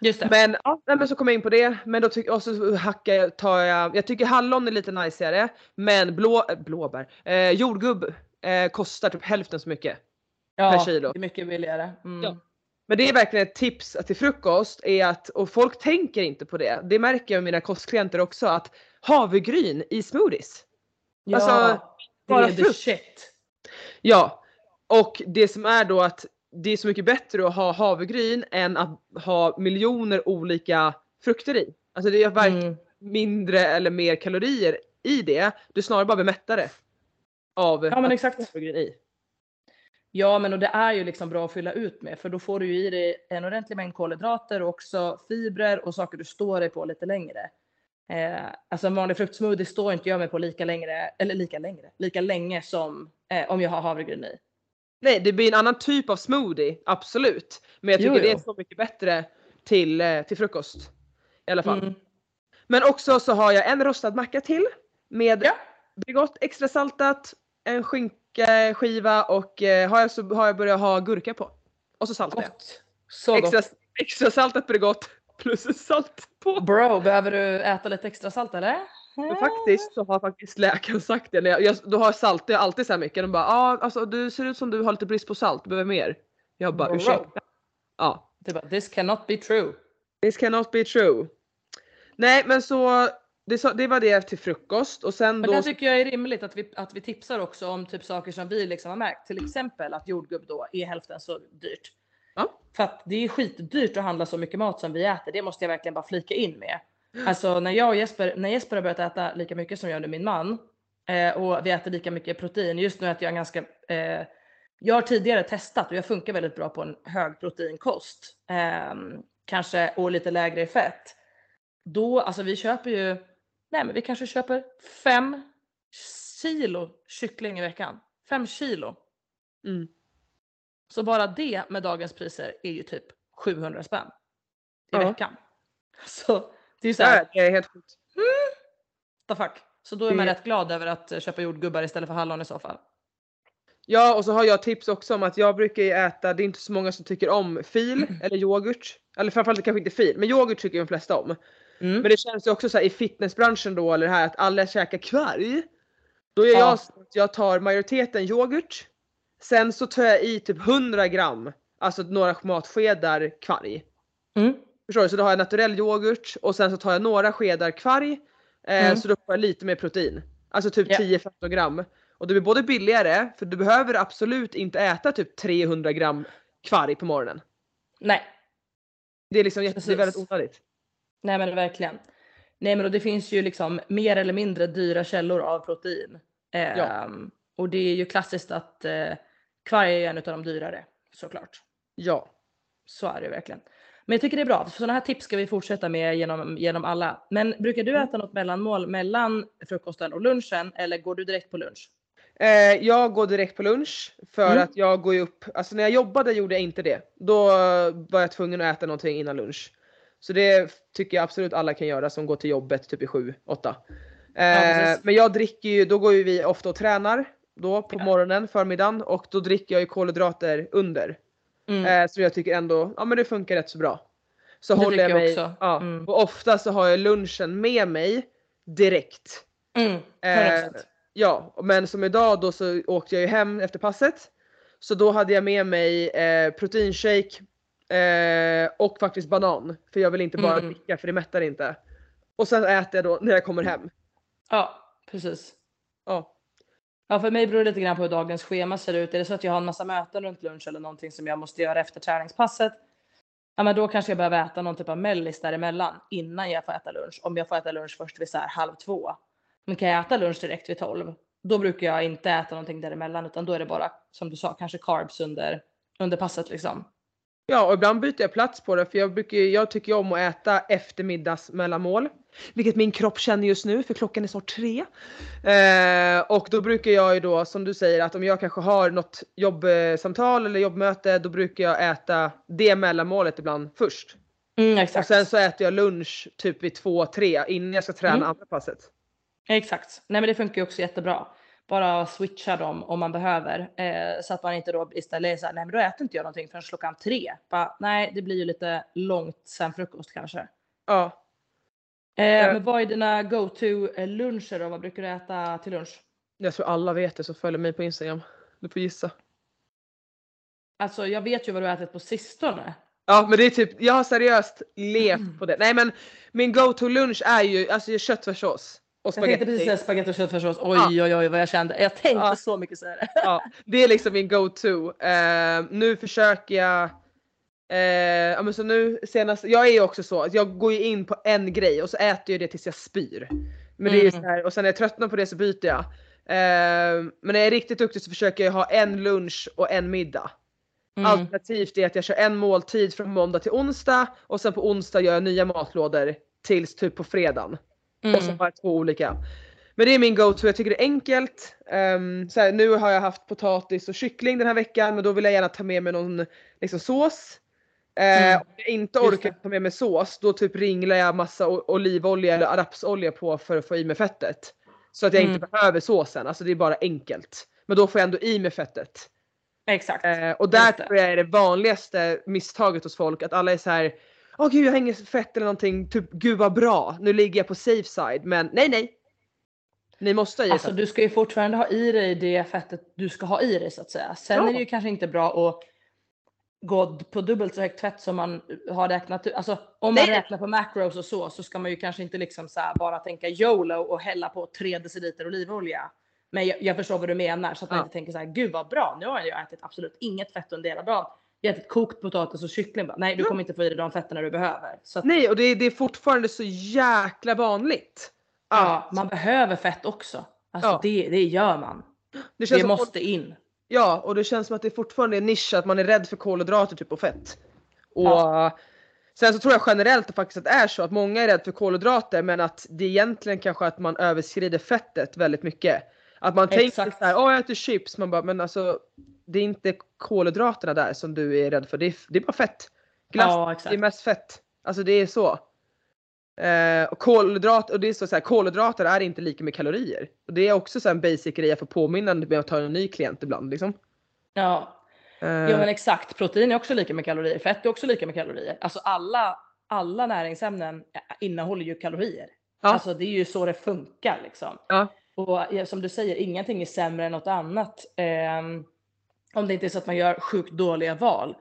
Det. Men, ja, men så kom jag in på det. Men då tycker och så hackar jag, tar jag, jag tycker hallon är lite najsigare. Men blå, äh, blåbär, eh, jordgubb eh, kostar typ hälften så mycket. ja, per kilo. Det är mycket billigare. Mm. Ja. Men det är verkligen ett tips till frukost är att, och folk tänker inte på det. Det märker jag med mina kostklienter också att havregryn i smoothies. Ja, Alltså, det bara är the frukt. shit. Ja, och det som är då att det är så mycket bättre att ha havregryn än att ha miljoner olika frukter i. Alltså det är varken Mm. mindre eller mer kalorier i det. Du snarare bara blir mättare. Av Ja men exakt. ha havregryn i. Ja, men och det är ju liksom bra att fylla ut med för då får du ju i dig en ordentlig mängd kolhydrater och också fibrer och saker du står dig på lite längre. Eh, alltså en vanlig fruktsmoothie står inte jag mig på lika längre, eller lika längre, lika länge som eh, om jag har havregryn i. Nej, det blir en annan typ av smoothie, absolut. Men jag tycker Jo, det är jo. så mycket bättre till, eh, till frukost. I alla fall. Mm. Men också så har jag en rostad macka till med Ja. Bregott extra saltat, en skinkeskiva och eh, har jag så har jag börjat ha gurka på. Och så saltar jag. Så Extra, gott. extra saltat Bregott plus salt på. Bro, behöver du äta lite extra salt eller? Men faktiskt så har faktiskt läkaren sagt det. När jag, jag, då har salt, jag alltid så här mycket. De bara ah, alltså du ser ut som du har lite brist på salt, du behöver mer. Jag bara ursäkta. Ja. Det bara, this cannot be true. This cannot be true. Nej men så det, så, det var det till frukost och sen Men då. det tycker jag är rimligt att vi, att vi tipsar också om typ saker som vi liksom har märkt. Till exempel att jordgubb då är hälften så dyrt. Ja. För att det är skitdyrt att handla så mycket mat som vi äter. Det måste jag verkligen bara flika in med. Alltså när jag och Jesper, när Jesper har börjat äta lika mycket som jag nu min man eh, och vi äter lika mycket protein. Just nu äter jag ganska eh, jag har tidigare testat och jag funkar väldigt bra på en hög proteinkost. ehm, kanske och lite lägre i fett. Då, alltså vi köper ju, nej men vi kanske köper fem kilo kyckling i veckan. Fem kilo. Mm. Så bara det med dagens priser är ju typ 700 spänn. I Ja. veckan. Så det är ju såhär, Ja, det är helt sjukt. what the fuck. Så då är man rätt glad över att eh, köpa jordgubbar istället för hallon i så fall. Ja och så har jag tips också om att jag brukar ju äta, det är inte så många som tycker om fil eller yoghurt. Eller framförallt kanske inte fil, men yoghurt tycker ju de flesta om. Mm. Men det känns ju också så här i fitnessbranschen då eller det här att alla käkar kvarg. Då gör Ja. jag så att jag tar majoriteten yoghurt. Sen så tar jag i typ 100 gram, alltså några matskedar kvarg. Mm. Förstår du? Så då har jag naturell yoghurt och sen så tar jag några skedar kvarg. Eh, Mm. Så då får jag lite mer protein. Alltså typ Ja. 10-15 gram. Och det blir både billigare, för du behöver absolut inte äta typ 300 gram kvarg på morgonen. Nej, Det är liksom jätte, det är väldigt onödigt. nej men verkligen. Nej men och det finns ju liksom mer eller mindre dyra källor av protein. Ehm, Och det är ju klassiskt att eh, kvarg är en av de dyrare såklart. Ja. Så är det verkligen. Men jag tycker det är bra. Sådana här tips ska vi fortsätta med genom, genom alla. Men brukar du äta något mellanmål mellan frukosten och lunchen eller går du direkt på lunch? Eh, jag går direkt på lunch för Mm. att jag går ju upp, alltså när jag jobbade gjorde jag inte det. Då var jag tvungen att äta någonting innan lunch. Så det tycker jag absolut alla kan göra som går till jobbet typ i 7, 8. Eh, men jag dricker ju, då går ju vi ofta och tränar då på Ja. morgonen, förmiddagen och då dricker jag ju kolhydrater under. Mm. Eh, så jag tycker ändå, ja men det funkar rätt så bra. Så Det håller jag jag mig, också. ja, Mm. och ofta så har jag lunchen med mig direkt. Mm. Eh, 100%. Ja, men som idag då så åkte jag ju hem efter passet. Så då hade jag med mig eh, proteinshake eh, och faktiskt banan. För jag vill inte bara Mm. dricka för det mättar inte. Och sen äter jag då när jag kommer hem. Ja, precis. Ja. Ja, för mig beror det lite grann på hur dagens schema ser ut. Är det så att jag har en massa möten runt lunch eller någonting som jag måste göra efter träningspasset. Ja, men då kanske jag behöver äta någon typ av mellis däremellan innan jag får äta lunch. Om jag får äta lunch först vid så här halv två. Men kan jag äta lunch direkt vid tolv, då brukar jag inte äta någonting däremellan utan då är det bara som du sa, kanske carbs under, under passet liksom. Ja och ibland byter jag plats på det för jag, brukar, jag tycker om att äta eftermiddags mellanmål. Vilket min kropp känner just nu för klockan är snart tre. Eh, och då brukar jag ju då som du säger att om jag kanske har något jobbsamtal eller jobbmöte då brukar jag äta det mellanmålet ibland först. Mm, Och exakt. sen så äter jag lunch typ vid två, tre innan jag ska träna Mm. andra passet. Exakt. Nej men det funkar ju också jättebra. Bara switcha dem om man behöver. Eh, så att man inte då istället är såhär, nej men då äter inte jag någonting förrän klockan tre. Bara, nej det blir ju lite långt sen frukost kanske. Ja. Eh, Eh. Men vad är dina go-to eh, luncher då? Vad brukar du äta till lunch? Jag tror alla vet det som följer mig på Instagram. Du får gissa. Alltså jag vet ju vad du ätit på sistone. Ja men det är typ, jag har seriöst levt på det. Nej men min go-to lunch är ju alltså köttfärssås och Jag tänkte precis säga spagetti och köttfärssås. Oj Ja. oj oj vad jag kände. Jag tänkte Ja. så mycket säga det. Ja, det är liksom min go-to. Eh, nu försöker jag Eh, ja, men så nu senast, jag är ju också så att jag går ju in på en grej och så äter jag det tills jag spyr. Men det är Mm. så här, och sen när jag tröttnar på det så byter jag. men när jag är riktigt duktig så försöker jag ha en lunch och en middag. Mm. Alternativt är att jag kör en måltid från måndag till onsdag och sen på onsdag gör jag nya matlådor tills typ på fredagen. Och så Mm. har jag två olika. Men det är min go-to, jag tycker det är enkelt. Um, så här, nu har jag haft potatis och kyckling den här veckan men då vill jag gärna ta med mig någon liksom, sås. Eh, Mm. Om jag inte orkar ta med mig sås då typ ringlar jag massa olivolja eller rapsolja på för att få i mig fettet. Så att jag inte Mm. behöver såsen, alltså det är bara enkelt. Men då får jag ändå i mig fettet. Exakt. Eh, och där tror jag är det vanligaste misstaget hos folk att alla är så här. Åh gud jag har inget fett eller någonting, typ gud vad bra, nu ligger jag på safe side. Men nej nej. Ni måste ha i Alltså fett. du ska ju fortfarande ha i dig det fettet du ska ha i dig så att säga. Sen Ja. är det ju kanske inte bra att gå på dubbelt så högt fett som man har räknat ut. Alltså om man Nej. räknar på macros och så så ska man ju kanske inte liksom så bara tänka YOLO och hälla på 3 deciliter olivolja. Men jag, jag förstår vad du menar så att man Ja. inte tänker så här gud vad bra nu har jag ätit absolut inget fett under hela dagen. Ätit kokt potatis och kyckling. Bara, Nej du kommer inte få i dig de fetterna du behöver. Så att, Nej och det, är- det är fortfarande så jäkla vanligt. ja, att- man behöver fett också. Alltså Ja. det, det gör man. det Det måste in. Ja, och det känns som att det fortfarande är en nisch att man är rädd för kolhydrater typ och fett. Och Ja. Sen så tror jag generellt faktiskt att det är så att många är rädda för kolhydrater men att det egentligen kanske att man överskrider fettet väldigt mycket. Att man tänker Exakt. så här, åh jag äter chips, man bara men alltså det är inte kolhydraterna där som du är rädd för, det är, det är bara fett. Glass, Ja, det är exakt. mest fett. Alltså det är så. Eh, och kolhydrat, och det är så, så här, kolhydrater är inte lika med kalorier. Och det är också så en basic grej jag får påminna med att ta en ny klient ibland liksom. Ja, Eh, ja men exakt. Protein är också lika med kalorier. Fett är också lika med kalorier. Alltså alla, alla näringsämnen innehåller ju kalorier. Ja. Alltså det är ju så det funkar liksom. Ja. Och som du säger, ingenting är sämre än något annat. Ehm, om det inte är så att man gör sjukt dåliga val.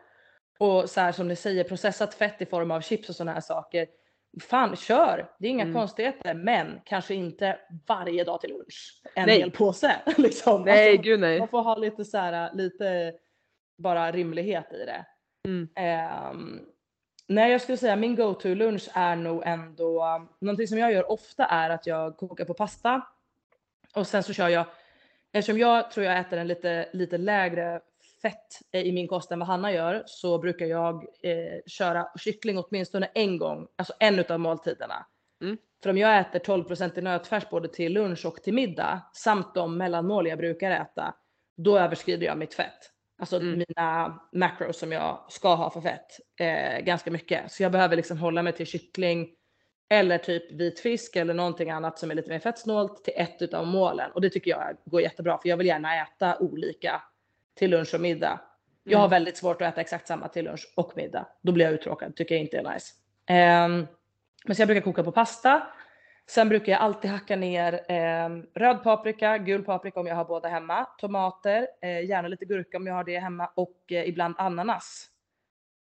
Och så här som ni säger, processat fett i form av chips och sådana här saker. Fan, kör! Det är inga Mm. konstigheter, men kanske inte varje dag till lunch. En Nej. hel påse. liksom. nej Alltså, gud nej. man får ha lite så här, lite bara rimlighet i det. Mm. Ehm, nej, jag skulle säga min go-to lunch är nog ändå någonting som jag gör ofta är att jag kokar på pasta och sen så kör jag eftersom jag tror jag äter en lite lite lägre fett i min kost än vad Hanna gör så brukar jag eh, köra kyckling åtminstone en gång, alltså en utav måltiderna. Mm. För om jag äter 12 i nötfärs både till lunch och till middag samt de mellanmål jag brukar äta, då överskrider jag mitt fett. Alltså Mm. mina macros som jag ska ha för fett eh, ganska mycket. Så jag behöver liksom hålla mig till kyckling eller typ vit fisk eller någonting annat som är lite mer fettsnålt till ett utav målen. Och det tycker jag går jättebra för jag vill gärna äta olika till lunch och middag. Jag har Mm. väldigt svårt att äta exakt samma till lunch och middag. Då blir jag uttråkad, tycker jag inte är nice. Ehm, men så jag brukar koka på pasta. Sen brukar jag alltid hacka ner ehm, röd paprika, gul paprika om jag har båda hemma, tomater, eh, gärna lite gurka om jag har det hemma och eh, ibland ananas.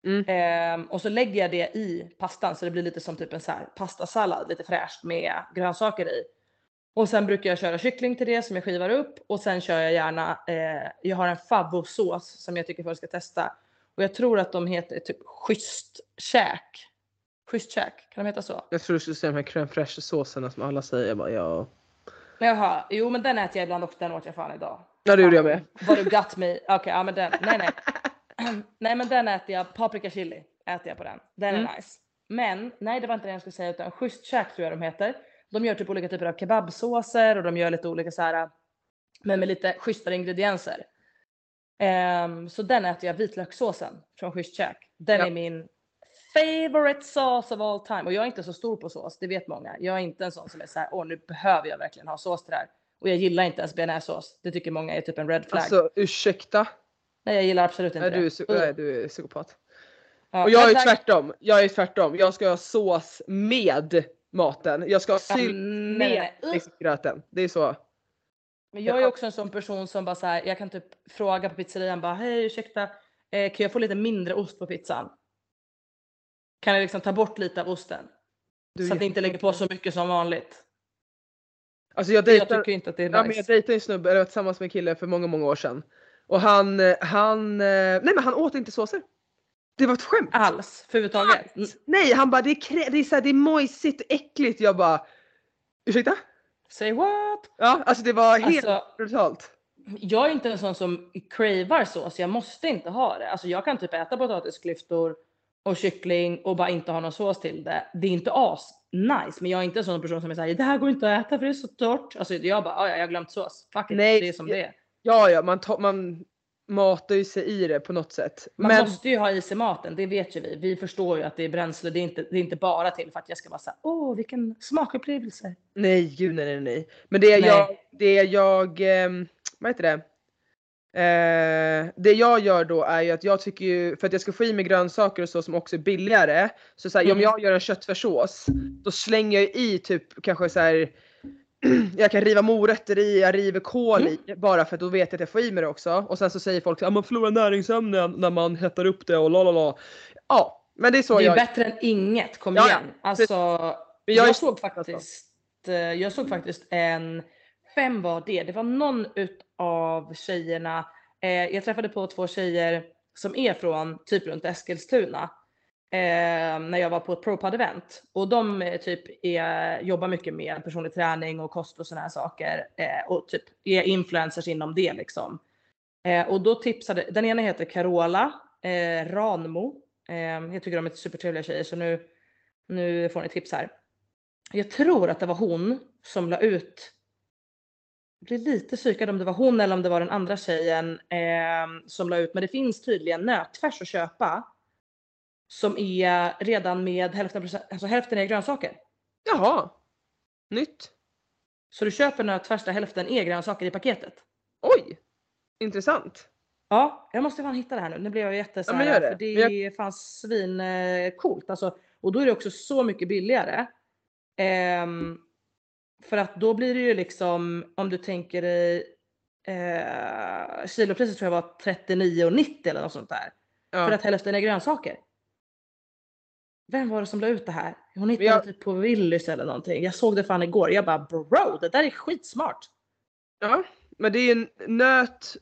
Mm. Ehm, och så lägger jag det i pastan så det blir lite som typ en så här pastasallad, lite fräscht med grönsaker i. Och sen brukar jag köra kyckling till det som jag skivar upp och sen kör jag gärna, eh, jag har en favosås som jag tycker folk ska testa. Och jag tror att de heter typ schysst käk. Schysst käk, kan de heta så? Jag tror du skulle säga de här crème fraîche såserna som alla säger. Jag bara, ja. Jaha, jo men den äter jag ibland och den åt jag fan idag. Ja det gjorde jag med. Vad du got me. Okej, ja men den, nej nej. nej men den äter jag, paprika chili äter jag på den. Den är Mm. nice. Men, nej det var inte det jag skulle säga utan schysst käk tror jag de heter. De gör typ olika typer av kebabsåser och de gör lite olika så här, men med lite schysstare ingredienser. Ehm, så den äter jag, vitlökssåsen från schysst käk. Den Ja. är min favorite sauce of all time. Och jag är inte så stor på sås, det vet många. Jag är inte en sån som är så här, åh nu behöver jag verkligen ha sås till det här. Och jag gillar inte ens bearnaisesås. Det tycker många är typ en red flag. Alltså ursäkta. Nej jag gillar absolut inte Nej, du, är, det. nej, du är psykopat. Ja, Och jag är tvärtom. Jag är tvärtom. Jag ska ha sås med maten. Jag ska ha Ja, sylt med liksom, gröten. Det är så. Men jag är också en sån person som bara så här, jag kan typ fråga på pizzerian bara hej ursäkta, eh, kan jag få lite mindre ost på pizzan? Kan jag liksom ta bort lite av osten? Du så att det inte lägger på så mycket som vanligt. Alltså jag Jag dejtar, tycker inte att det är ja, men jag nice. dejtade en snubbe, eller var tillsammans med en kille för många, många år sedan. Och han, eh, han, eh, nej men han åt inte såser. Det var ett skämt. Alls, överhuvudtaget. Mm. Nej, han bara det är, krä- det är, så här, det är mojsigt äckligt. Jag bara, ursäkta? Say what? Ja, alltså det var helt Alltså, brutalt. jag är inte en sån som cravar sås, jag måste inte ha det. Alltså jag kan typ äta potatisklyftor och kyckling och bara inte ha någon sås till det. Det är inte as nice, men jag är inte en sån person som är såhär, det här går inte att äta för det är så torrt. Alltså jag bara, "Ah, ja jag har glömt sås. Fuck it, Nej, det är som det är. Ja, ja, man, tar- man matar ju sig i det på något sätt. Man Men måste ju ha i sig maten, det vet ju vi. Vi förstår ju att det är bränsle, det är inte, det är inte bara till för att jag ska vara såhär, åh vilken smakupplevelse. nej, gud nej, nej, nej. Men det Nej. jag, det jag, ehm, vad heter det? Eh, det jag gör då är ju att jag tycker ju, för att jag ska få i mig grönsaker och så som också är billigare. Så, så här, om Mm. jag gör en köttfärssås, då slänger jag i typ kanske så här. Jag kan riva morötter i, jag river kål Mm. i bara för att då vet jag att jag får i mig det också. Och sen så säger folk att man förlorar näringsämnen när man hettar upp det och la la la. Ja, men det är så Det är jag bättre än inget, kom Ja, igen. Alltså, jag, är- såg faktiskt, eh, jag såg faktiskt en, vem var det? Det var någon utav tjejerna, eh, jag träffade på två tjejer som är från typ runt Eskilstuna. Eh, när jag var på ett ProPod-event och de eh, typ är, jobbar mycket med personlig träning och kost och sådana här saker eh, och typ är influencers inom det liksom. Eh, och då tipsade, den ena heter Carola eh, Ranmo. Eh, jag tycker de är supertrevliga tjejer så nu, nu får ni tips här. Jag tror att det var hon som la ut jag blir lite psykad om det var hon eller om det var den andra tjejen eh, som la ut. Men det finns tydligen nötfärs att köpa. Som är redan med hälften, alltså hälften är grönsaker. Jaha. Nytt. Så du köper nötfärs där hälften är grönsaker i paketet. Oj. Intressant. Ja, jag måste fan hitta det här nu. Nu blev jag jätte Ja, det. för det Men är fan svin eh, alltså. Och då är det också så mycket billigare. Ehm, för att då blir det ju liksom, om du tänker dig eh, kilopriset tror jag var 39,90 eller något sånt där. Ja. För att hälften är grönsaker. Vem var det som la ut det här? Hon hittade jag- typ på Willys eller någonting. Jag såg det fan igår. Jag bara bro, det där är skitsmart. ja. Men det är en nöt.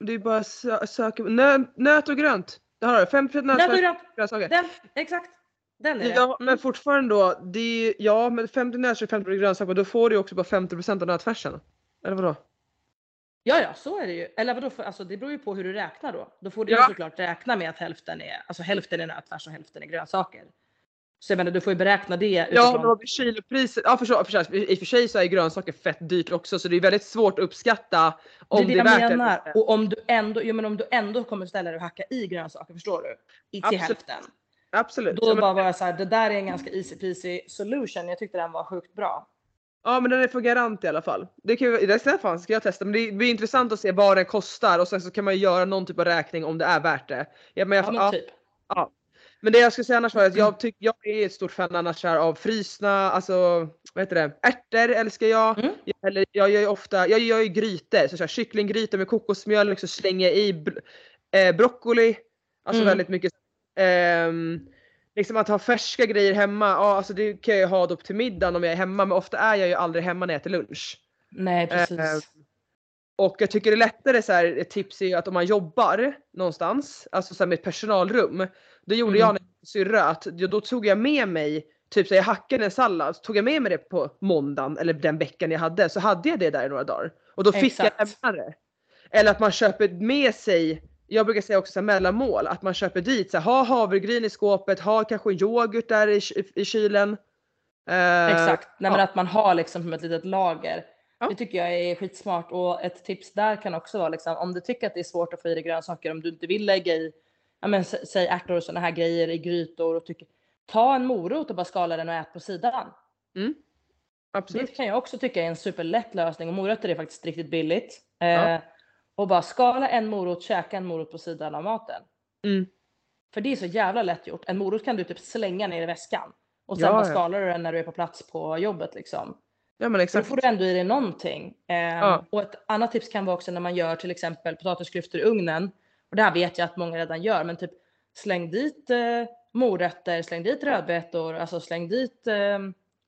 Det är bara sö söka. Nö, nöt och grönt. Det har du. 5% nöt Nöt och grönt, grönsaker. den, exakt. Den är det. Ja men fortfarande då. Det är, ja men 50 nöt och 50 grönsaker. Då får du ju också bara 50% av nötfärsen. Eller vadå? Ja, ja, så är det ju. Eller vadå, för, alltså, det beror ju på hur du räknar då. Då får du ju Ja. såklart räkna med att hälften är, alltså, hälften är nötfärs och hälften är grönsaker. Så jag menar, du får ju beräkna det Ja utifrån. men vad blir kilopriset? Ja för, så, för, så- i och för sig så är grönsaker fett dyrt också så det är väldigt svårt att uppskatta om det det är är det värt jag det. menar. Och om du ändå, jo, men om du ändå kommer ställa dig och hacka i grönsaker, förstår du? I, till Absolut. hälften. Absolut. Då Ja, men- bara var jag så här, det där är en ganska easy peasy solution. Jag tyckte den var sjukt bra. Ja men den är för garant i alla fall. Det, kan det ska, fan, ska jag testa men det blir intressant att se vad den kostar och sen så kan man ju göra någon typ av räkning om det är värt det. Ja, men, jag, Ja, ja, men typ. Men det jag skulle säga annars var att jag, tyck, jag är ett stort fan annars här av frysna, alltså vad heter det, ärtor älskar jag. Mm. jag eller, jag gör ju ofta, jag gör ju grytor, så, så här, kycklinggryta med kokosmjölk så slänger jag i br- eh, broccoli. Alltså Mm. väldigt mycket. ehm, liksom att ha färska grejer hemma, ja alltså det kan jag ju ha då till middagen om jag är hemma men ofta är jag ju aldrig hemma när jag äter lunch. Nej, precis. Eh, Och jag tycker det är lättare så här, ett tips är ju att om man jobbar någonstans, alltså så här med ett personalrum. Det gjorde Mm. jag när jag syrra att då tog jag med mig, typ så jag hackade en sallad, så tog jag med mig det på måndagen eller den veckan jag hade så hade jag det där i några dagar. Och då fick Exakt. jag lämna det. Eller att man köper med sig, jag brukar säga också så här mellanmål, att man köper dit, så här, ha havregryn i skåpet, ha kanske yoghurt där i, i kylen. Eh, Exakt, Nej, men ja. att man har liksom som ett litet lager. Ja. Det tycker jag är skitsmart och ett tips där kan också vara liksom om du tycker att det är svårt att få i dig grönsaker, om du inte vill lägga i, ja men säg ärtor och sådana här grejer i grytor och tycker, ta en morot och bara skala den och ät på sidan. Absolut. Det kan jag också tycka är en superlätt lösning och morötter är faktiskt riktigt billigt. Ja. Eh, och bara skala en morot, käka en morot på sidan av maten. Mm. För det är så jävla lätt gjort. En morot kan du typ slänga ner i väskan och sen Ja, bara skalar du den när du är på plats på jobbet liksom. Ja men Så då exakt. får du ändå i dig någonting. Ehm, Ja. Och ett annat tips kan vara också när man gör till exempel potatisklyftor i ugnen. Och det här vet jag att många redan gör, men typ släng dit eh, morötter, släng dit rödbetor, alltså släng dit eh,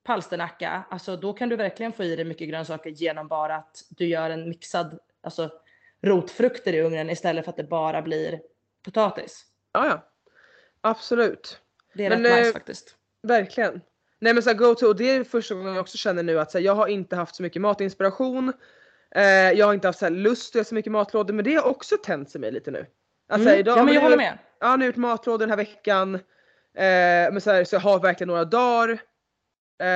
palsternacka. Alltså då kan du verkligen få i dig mycket grönsaker genom bara att du gör en mixad, alltså rotfrukter i ugnen istället för att det bara blir potatis. Ja, ja. Absolut. Det är Men, rätt nice eh, faktiskt. Verkligen. Nej men så här, go to, och det är första gången jag också känner nu att så här, jag har inte haft så mycket matinspiration. Eh, jag har inte haft så lust att göra så mycket matlådor men det har också tänt sig mig lite nu. Alltså, Mm. idag ja men jag håller med. Ja, nu har jag gjort matlådor den här veckan. Eh, men så, här, så jag har verkligen några dagar. Eh,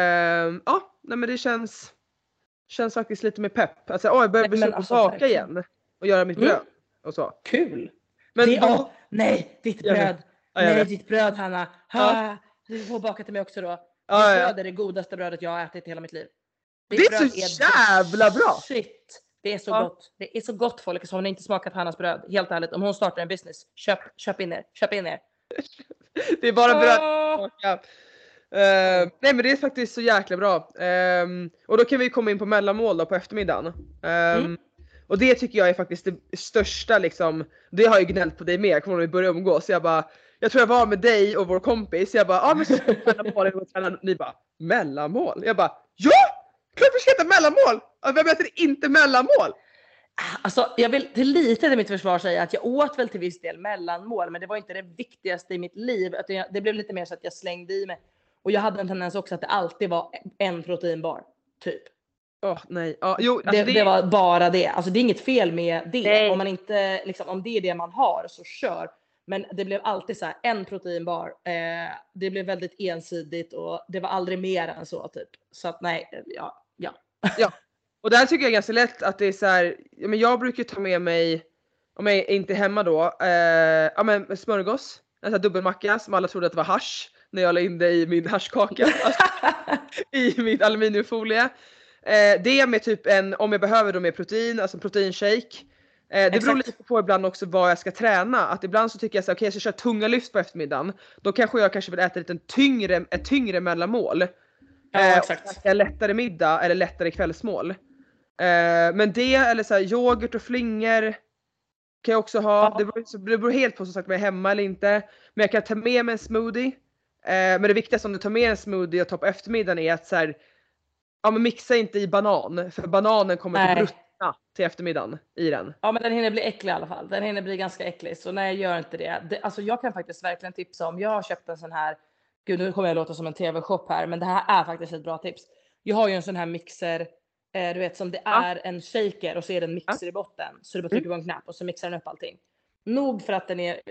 ja, nej men det känns, känns faktiskt lite mer pepp. Alltså, oj, jag börjar bli sugen på att alltså, baka igen. Och göra mitt Mm. bröd. Och så. Kul! Men det, då, åh, nej, ditt bröd. ja, nej, vet. ditt bröd Hanna. Ha, Du får baka till mig också då. Ja, Ditt ja, ja. bröd är det godaste brödet jag har ätit i hela mitt liv. Det är så jävla bra! Shit! Det är så Ja. gott. Det är så gott folk. Så har ni inte smakat Hannas bröd, helt ärligt. Om hon startar en business, köp, köp in er. Köp in er. Det är bara bröd. Åh! tillbaka. Eh, nej men det är faktiskt så jäkla bra. Ehm, och då kan vi komma in på mellanmål då på eftermiddagen. Ehm, Mm. Och det tycker jag är faktiskt det största liksom, det har jag ju gnällt på dig med, kommer du ihåg när vi började umgås? Jag bara, jag tror jag var med dig och vår kompis, jag bara, ja ah, men så mellanmål, jag träna." ni bara, mellanmål? Jag bara, ja! Klart vi ska heta mellanmål! Vem äter inte mellanmål? Alltså, jag vill till lite till mitt försvar säga att jag åt väl till viss del mellanmål, men det var inte det viktigaste i mitt liv. Utan jag- Det blev lite mer så att jag slängde i mig. Och jag hade en tendens också att det alltid var en proteinbar. Typ. Åh nej, ja, jo alltså det, det var bara det. Alltså det är inget fel med det. Nej. Om, man inte, liksom, om det är det man har så kör. Men det blev alltid så här en proteinbar. Eh, det blev väldigt ensidigt och det var aldrig mer än så typ. Så att nej, eh, ja, ja. Och där tycker jag är ganska lätt att det är så här, men jag brukar ta med mig, om jag är inte hemma då, eh, ja men smörgås, en sån här dubbelmacka som alla trodde att det var hasch när jag la in det i min haschkaka, alltså, i min aluminiumfolie. Eh, det med typ en, om jag behöver då med protein, alltså proteinshake. Eh, det beror lite på ibland också vad jag ska träna. Att ibland så tycker jag så här, okej jag ska köra tunga lyft på eftermiddagen. Då kanske jag kanske vill äta lite tyngre, ett tyngre mellanmål. Ja Eh, exakt. lättare middag eller lättare kvällsmål. Eh, men det eller så här, yoghurt och flingor kan jag också ha. Ja. Det, beror, det beror helt på som sagt om jag är hemma eller inte. Men jag kan ta med mig en smoothie. Eh, men det viktigaste om du tar med en smoothie och tar på eftermiddagen är att så här, ja men mixa inte i banan för bananen kommer att ruttna till eftermiddagen i den. Ja men den hinner bli äcklig i alla fall. Den hinner bli ganska äcklig. Så nej gör inte det. det alltså jag kan faktiskt verkligen tipsa om. Jag har köpt en sån här. Gud nu kommer jag låta som en tv-shop här. Men det här är faktiskt ett bra tips. Jag har ju en sån här mixer. Eh, du vet som det Ja. är en shaker och så är det en mixer i botten. Så du bara trycker på en knapp och så mixar den upp allting. Nog för att den är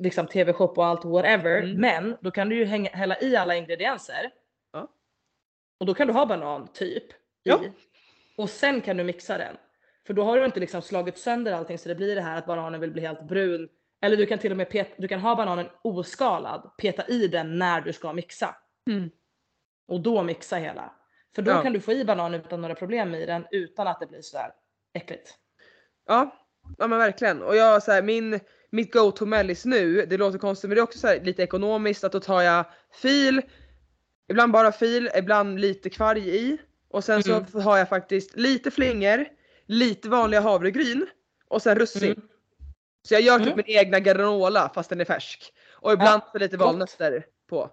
liksom tv-shop och allt whatever. Mm. Men då kan du ju hänga, hälla i alla ingredienser. Ja. Och då kan du ha banan typ. Ja. I. Och sen kan du mixa den. För då har du inte liksom slagit sönder allting så det blir det här att bananen vill bli helt brun. Eller du kan till och med peta, du kan ha bananen oskalad, peta i den när du ska mixa. Mm. Och då mixa hela. För då Ja. kan du få i bananen utan några problem i den utan att det blir sådär äckligt. Ja, ja men verkligen. Och jag så här, min, mitt go-to mellis nu, det låter konstigt men det är också så här, lite ekonomiskt att då tar jag fil, ibland bara fil, ibland lite kvarg i. Och sen Mm. så har jag faktiskt lite flingor, lite vanliga havregryn och sen russin. Mm. Så jag gör typ Mm. min egna granola fast den är färsk. Och ibland så lite gott. valnötter på.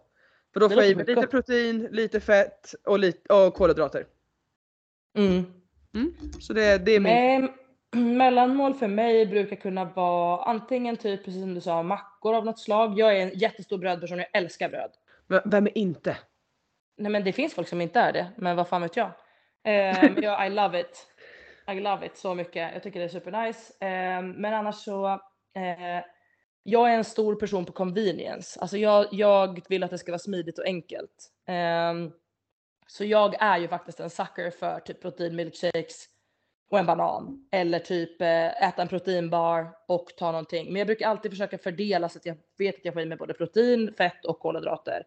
För då Det får jag i mig lite protein, lite fett och, lite, och kolhydrater. Mm. Så det, det är min... Mellanmål för mig brukar kunna vara antingen typ precis som du sa mackor av något slag. Jag är en jättestor brödperson, jag älskar bröd. Men vem är inte? Nej men det finns folk som inte är det, men vad fan vet jag. Eh, men jag I love it. I love it så mycket. Jag tycker det är supernice. Eh, men annars så, eh, jag är en stor person på convenience. Alltså jag, jag vill att det ska vara smidigt och enkelt. Eh, så jag är ju faktiskt en sucker för typ proteinmilkshakes och en banan. Eller typ eh, äta en proteinbar och ta någonting. Men jag brukar alltid försöka fördela så att jag vet att jag får i mig både protein, fett och kolhydrater.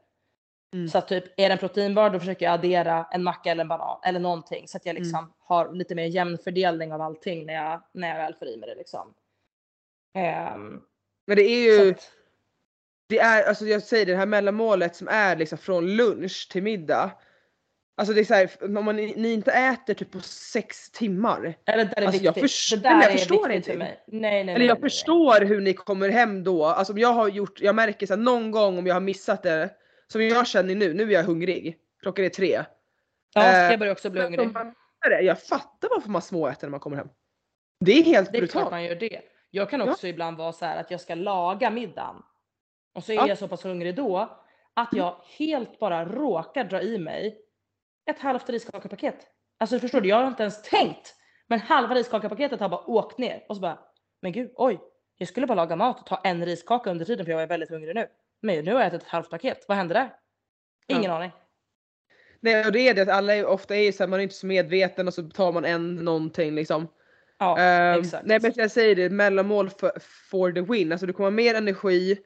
Mm. Så att typ är det en proteinbar då försöker jag addera en macka eller en banan eller någonting så att jag liksom har lite mer jämn fördelning av allting när jag, när jag väl får i mig det liksom. Ehm, Men det är ju... att, det är, alltså jag säger det här mellanmålet som är liksom från lunch till middag. Alltså det är så här, om man, ni inte äter typ på sex timmar. eller där är Alltså, jag viktigt. förstår- det där jag är förstår inte. för mig. Nej, nej, nej. Eller jag nej, nej. förstår hur ni kommer hem då. Alltså om jag har gjort, jag märker så här, någon gång om jag har missat det. Som jag känner nu, nu är jag hungrig. Klockan är tre. Ja, eh, jag börjar också bli hungrig. Jag fattar varför man småäter när man kommer hem. Det är helt Det är klart brutalt. man gör det. Jag kan Ja. också ibland vara så här att jag ska laga middagen. Och så är Ja. jag så pass hungrig då att jag helt bara råkar dra i mig ett halvt riskakapaket. Alltså förstår du, jag har inte ens tänkt. Men halva riskakapaketet har bara åkt ner och så bara, men gud, oj, jag skulle bara laga mat och ta en riskaka under tiden för jag är väldigt hungrig nu. Men nu har jag ätit ett halvt paket, vad hände där? Ingen Ja. aning. Nej och det är det att alla är, ofta är så här, man är inte så medveten och så tar man en någonting liksom. Ja, Ehm, exakt. nej men jag säger det, mellanmål för, for the win. Alltså du kommer ha mer energi.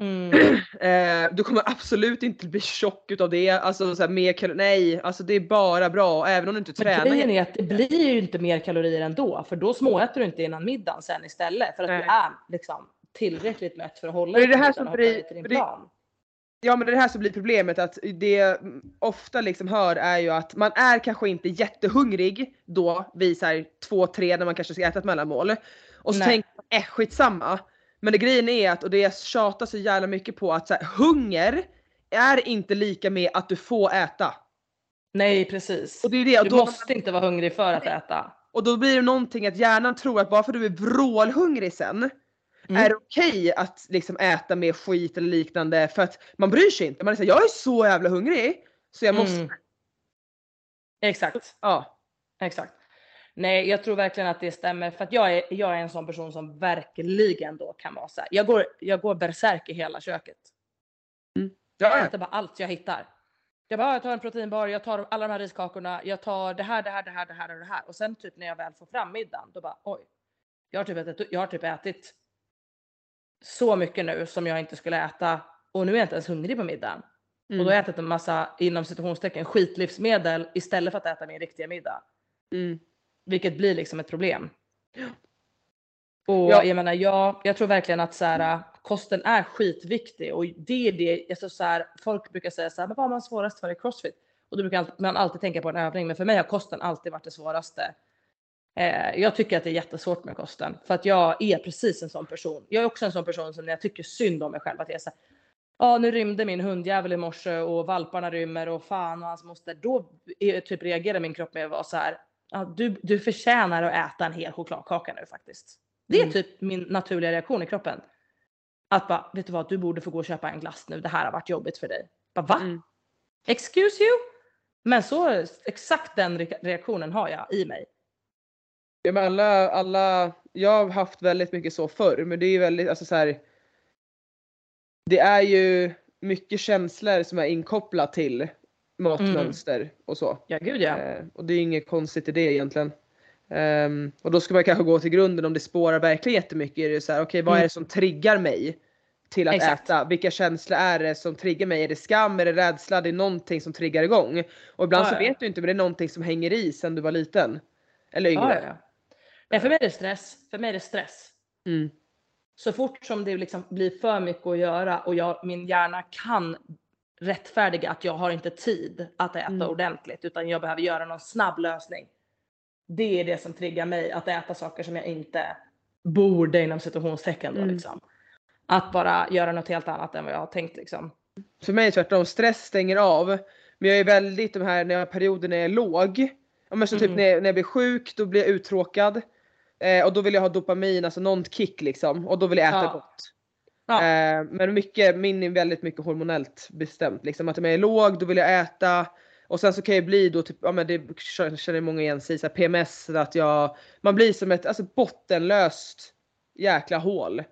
Mm. Eh, du kommer absolut inte bli tjock utav det. Alltså så här, mer nej, alltså det är bara bra även om du inte Men tränar. grejen är att det blir ju inte mer kalorier ändå, för då småäter du inte innan middagen sen istället för att Nej. du är liksom tillräckligt mätt för att hålla det är det här som blir- till din plan. Ja men det är det här som blir problemet att det mm, ofta liksom hör är ju att man är kanske inte jättehungrig då vid så här två, tre när man kanske ska äta ett mellanmål. Och så Nej. tänker man äh skitsamma. Men det grejen är att, och det jag tjatar så jävla mycket på att så här, hunger är inte lika med att du får äta. Nej precis. Och det är det, och Du då, måste inte vara hungrig för att äta. och då blir det någonting att hjärnan tror att bara för att du är vrålhungrig sen Mm. är det okej att liksom äta mer skit eller liknande för att man bryr sig inte. Man är såhär, jag är så jävla hungrig så jag måste. Mm. Exakt. Ja. Exakt. Nej, jag tror verkligen att det stämmer för att jag är, jag är en sån person som verkligen då kan vara så här. Jag går, jag går bärsärk i hela köket. Jag Ja, ja. äter bara allt jag hittar. Jag bara, jag tar en proteinbar, jag tar alla de här riskakorna, jag tar det här, det här, det här, det här och det här. Och sen typ när jag väl får fram middagen, då bara oj. Jag har typ ätit, jag har typ ätit så mycket nu som jag inte skulle äta och nu är jag inte ens hungrig på middagen. Mm. Och då har jag ätit en massa inom situationstecken skitlivsmedel istället för att äta min riktiga middag. Mm. Vilket blir liksom ett problem. Och Ja. jag menar, jag, jag tror verkligen att så här, kosten är skitviktig och det är det, alltså så här, folk brukar säga så här, men vad har man svårast för i crossfit? Och då brukar man alltid tänka på en övning, men för mig har kosten alltid varit det svåraste. Eh, jag tycker att det är jättesvårt med kosten för att jag är precis en sån person. Jag är också en sån person som när jag tycker synd om mig själv att jag är så ja nu rymde min hundjävel i morse och valparna rymmer och fan och hans moster. Då är, typ reagerar min kropp med att vara så här, ja, du, du förtjänar att äta en hel chokladkaka nu faktiskt. Det är Mm. typ min naturliga reaktion i kroppen. Att bara, vet du vad, du borde få gå och köpa en glass nu, det här har varit jobbigt för dig. Bara, va? Mm. Excuse you? Men så, exakt den re- reaktionen har jag i mig. Ja, men alla, alla, jag har haft väldigt mycket så förr men det är ju väldigt, alltså så här. Det är ju mycket känslor som är inkopplat till matmönster och så. Ja gud ja. Eh, och det är inget konstigt i det egentligen. Ehm, och då ska man kanske gå till grunden om det spårar verkligen jättemycket. Är det så här, okej vad är Mm. det som triggar mig till att Exakt. äta? Vilka känslor är det som triggar mig? Är det skam? Är det rädsla? Det är någonting som triggar igång. Och ibland Ja, så ja. vet du inte men det är någonting som hänger i sen du var liten. Eller yngre. ja, ja. Nej, för mig är det stress. För mig är det stress. Mm. Så fort som det liksom blir för mycket att göra och jag, min hjärna kan rättfärdiga att jag har inte tid att äta Mm. ordentligt utan jag behöver göra någon snabb lösning. Det är det som triggar mig att äta saker som jag inte borde inom situationstecken då Mm. liksom. Att bara göra något helt annat än vad jag har tänkt liksom. För mig är det tvärtom, stress stänger av. Men jag är väldigt de här när jag perioder när jag är låg. Ja, men så typ Mm. när jag, när jag blir sjuk då blir jag uttråkad. Eh, och då vill jag ha dopamin, alltså någon kick liksom. Och då vill jag äta Ja. gott. Ja. Eh, men mycket, min är väldigt mycket hormonellt bestämt. Liksom. Att om jag är låg då vill jag äta. Och sen så kan jag bli då typ, ja men det känner många igen sig i, PMS. Att jag, man blir som ett alltså, bottenlöst jäkla hål.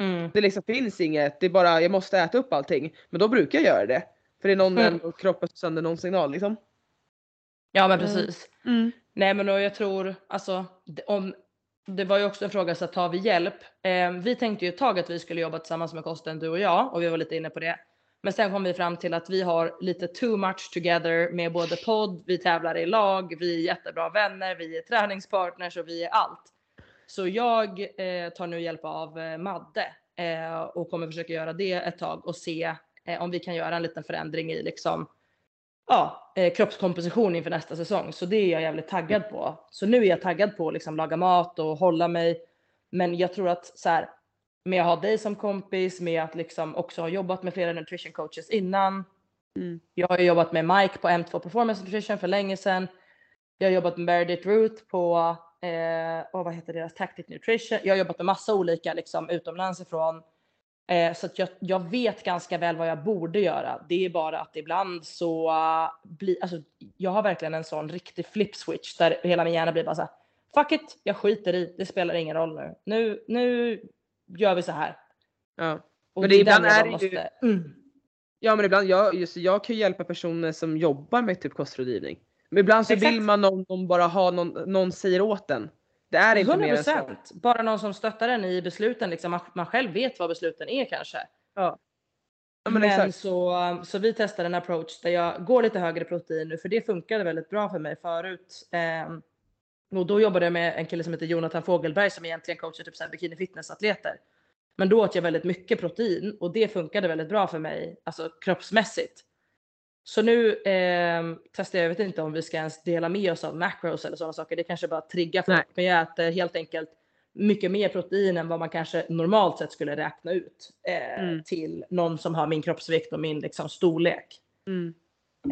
Mm. Det liksom finns inget, det är bara jag måste äta upp allting. Men då brukar jag göra det. För det är någon Mm. mm. kroppen sänder någon signal liksom. Ja men Mm. precis. Nej men och jag tror, alltså om, det var ju också en fråga så att tar vi hjälp? Eh, vi tänkte ju ett tag att vi skulle jobba tillsammans med kosten du och jag och vi var lite inne på det. Men sen kom vi fram till att vi har lite too much together med både podd, vi tävlar i lag, vi är jättebra vänner, vi är träningspartners och vi är allt. Så jag eh, tar nu hjälp av eh, Madde eh, och kommer försöka göra det ett tag och se eh, om vi kan göra en liten förändring i liksom ja, eh, kroppskomposition inför nästa säsong. Så det är jag jävligt taggad på. Så nu är jag taggad på att liksom laga mat och hålla mig. Men jag tror att så här, med att ha dig som kompis, med att liksom också ha jobbat med flera nutrition coaches innan. Mm. Jag har jobbat med Mike på M2 Performance Nutrition för länge sedan. Jag har jobbat med Meredith Root på, eh, oh, vad heter deras Tactic Nutrition. Jag har jobbat med massa olika liksom utomlands ifrån. Eh, så att jag, jag vet ganska väl vad jag borde göra. Det är bara att ibland så uh, blir, alltså jag har verkligen en sån riktig flip switch där hela min hjärna blir bara så här, fuck it, jag skiter i, det spelar ingen roll nu. Nu, nu gör vi så här. Ja. Och Men det, är ibland den är det måste- mm. ja men ibland, jag, just, jag kan ju hjälpa personer som jobbar med typ kostrådgivning. Men ibland så Exakt. vill man någon, någon bara ha någon, någon säger åt en. Det är inte 100 mer än så. Bara någon som stöttar en i besluten, liksom, man, man själv vet vad besluten är kanske. Ja. Ja, men men så, så vi testade en approach där jag går lite högre protein nu för det funkade väldigt bra för mig förut. Ehm, och då jobbade jag med en kille som heter Jonathan Fogelberg som egentligen coachar typ så här bikini fitness atleter. Men då åt jag väldigt mycket protein och det funkade väldigt bra för mig, alltså kroppsmässigt. Så nu ehm, testar jag, jag vet inte om vi ska ens dela med oss av macros eller sådana saker. Det kanske bara triggar folk. Men jag äter helt enkelt mycket mer protein än vad man kanske normalt sett skulle räkna ut eh, Mm. till någon som har min kroppsvikt och min liksom, storlek. Mm.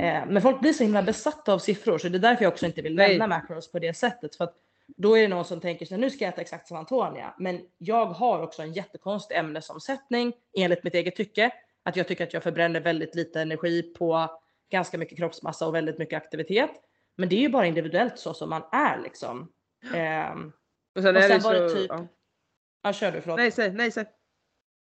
Eh, men folk blir så himla besatta av siffror så det är därför jag också inte vill Nej. nämna macros på det sättet. För att då är det någon som tänker sig nu ska jag äta exakt som Antonia. Men jag har också en jättekonstig ämnesomsättning enligt mitt eget tycke. Att jag tycker att jag förbränner väldigt lite energi på ganska mycket kroppsmassa och väldigt mycket aktivitet. Men det är ju bara individuellt så som man är liksom. Ehm, Och sen Och är sen det var så, det typ- ja. ja, kör du, förlåt. Nej säg, nej säg.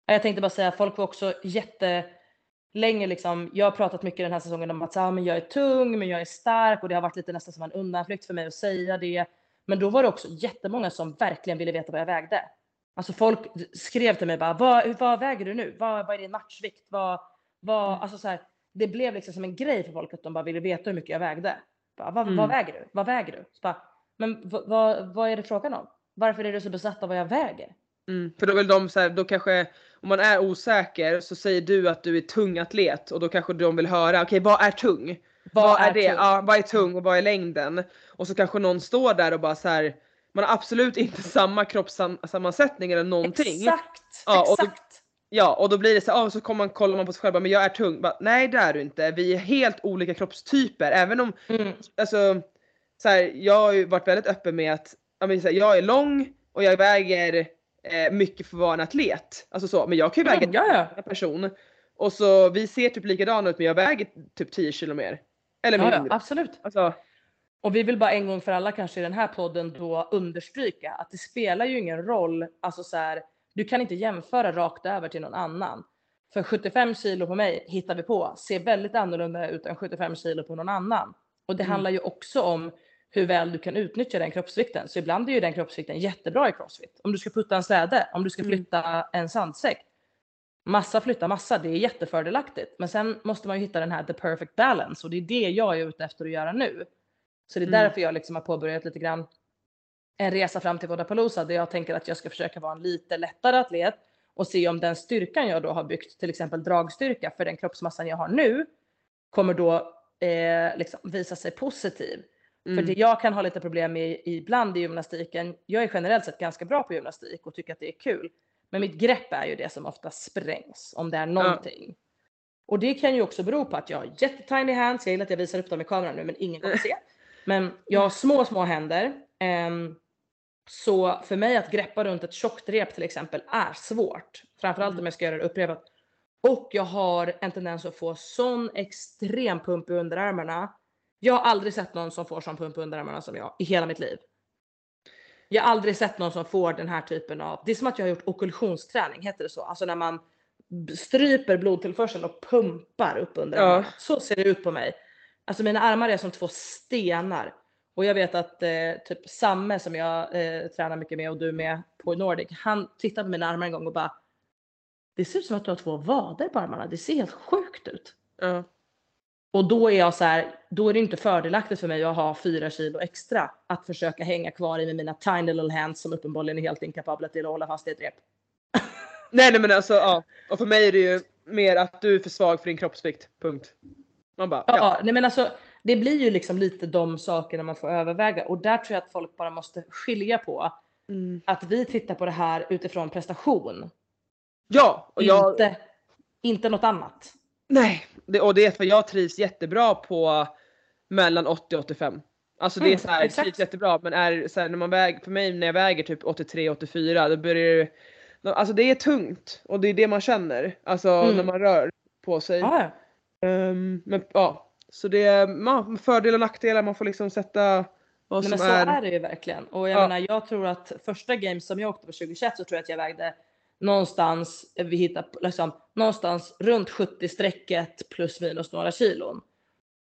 Ja, Jag tänkte bara säga folk var också jättelänge liksom. Jag har pratat mycket den här säsongen om att ah, men jag är tung, men jag är stark och det har varit lite nästan som en undanflykt för mig att säga det. Men då var det också jättemånga som verkligen ville veta vad jag vägde. Alltså folk skrev till mig bara, vad, vad väger du nu? Vad, vad är din matchvikt? Vad, vad, Mm. alltså så här, det blev liksom som en grej för folk att de bara ville veta hur mycket jag vägde. Bara, vad, Mm. vad väger du? Vad väger du? Bara, men vad, vad, vad är det frågan om? Varför är du så besatt av vad jag väger? Mm. För då vill de så här, då kanske om man är osäker så säger du att du är tung atlet och då kanske de vill höra okej vad är tung? Vad, är, det? tung? Ja, vad är tung och vad är längden? Och så kanske någon står där och bara så här. Man har absolut inte samma kroppssammansättning eller någonting. Exakt! Ja, exakt! Ja och då blir det så här, ah, så kommer man kollar man på sig själv bara, men jag är tung. Bara, Nej det är du inte. Vi är helt olika kroppstyper även om Mm. alltså så här, jag har ju varit väldigt öppen med att ja, men, så här, jag är lång och jag väger eh, mycket för att vara en atlet. Alltså så, men jag kan ju väga Mm, ja, ja. en person och så vi ser typ likadana ut men jag väger typ 10 kilo mer. Eller Ja, mindre. ja, absolut. Alltså, Och vi vill bara en gång för alla kanske i den här podden då understryka att det spelar ju ingen roll, alltså så här, du kan inte jämföra rakt över till någon annan. För 75 kilo på mig hittar vi på ser väldigt annorlunda ut än 75 kilo på någon annan. Och det Mm. handlar ju också om hur väl du kan utnyttja den kroppsvikten. Så ibland är ju den kroppsvikten jättebra i crossfit. Om du ska putta en släde, om du ska Mm. flytta en sandsäck. Massa flytta massa, det är jättefördelaktigt. Men sen måste man ju hitta den här the perfect balance och det är det jag är ute efter att göra nu. Så det är Mm. därför jag liksom har påbörjat lite grann en resa fram till Vodapalooza där jag tänker att jag ska försöka vara en lite lättare atlet och se om den styrkan jag då har byggt, till exempel dragstyrka för den kroppsmassan jag har nu, kommer då eh, liksom visa sig positiv. mm, För det jag kan ha lite problem med ibland i gymnastiken, jag är generellt sett ganska bra på gymnastik och tycker att det är kul. Men mitt grepp är ju det som ofta sprängs om det är någonting. Och det kan ju också bero på att jag har jättetiny hands, jag gillar att jag visar upp dem i kameran nu men ingen kommer se. Men jag har små, små händer. Ehm, så för mig att greppa runt ett tjockt rep till exempel är svårt. Framförallt Mm. om jag ska göra det upprepat. Och jag har en tendens att få sån extrem pump i underarmarna. Jag har aldrig sett någon som får sån pump i underarmarna som jag i hela mitt liv. Jag har aldrig sett någon som får den här typen av, det är som att jag har gjort okultionsträning, heter det så? Alltså när man stryper blodtillförseln och pumpar upp under Ja. Så ser det ut på mig. Alltså mina armar är som två stenar. Och jag vet att eh, typ Samme som jag eh, tränar mycket med och du med på Nordic, han tittade på mina armar en gång och bara Det ser ut som att du har två vader på armarna, det ser helt sjukt ut. ja. Och då är jag så här, då är det inte fördelaktigt för mig att ha fyra kilo extra att försöka hänga kvar i med mina tiny little hands som uppenbarligen är helt inkapabla till att hålla fast i ett rep. Nej nej men alltså ja. Och för mig är det ju mer att du är för svag för din kroppsvikt. Punkt. Man bara Ja, ja. nej men alltså det blir ju liksom lite de sakerna man får överväga och där tror jag att folk bara måste skilja på Mm. att vi tittar på det här utifrån prestation. Ja och jag, Inte, inte något annat. Nej, det, och det är för jag trivs jättebra på mellan 80 och 85. Alltså det är Mm, så här, exakt. trivs jättebra men är så här, när man väger, för mig när jag väger typ 83 84 då börjar det, Alltså det är tungt och det är det man känner. Alltså Mm. när man rör på sig. Ja. Ehm, men ja, så det är ja, fördelar och nackdelar. Man får liksom sätta vad Nej, men som så är. är det ju verkligen. Och jag Ja. menar, jag tror att första games som jag åkte på 2021 så tror jag att jag vägde någonstans, eh, vi hittar liksom, någonstans runt 70 strecket plus minus några kilon.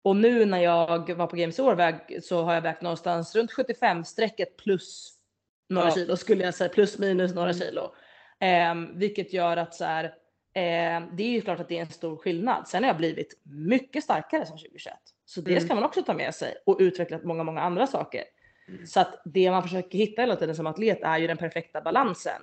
Och nu när jag var på games i år väg, så har jag vägt någonstans runt 75 strecket plus några Ja. kilo skulle jag säga, plus minus några Mm. kilo. Ehm, vilket gör att så här, ehm, det är ju klart att det är en stor skillnad. Sen har jag blivit mycket starkare som 2021. Så det Mm. ska man också ta med sig och utveckla många, många andra saker. Mm. Så att det man försöker hitta hela tiden som atlet är ju den perfekta balansen.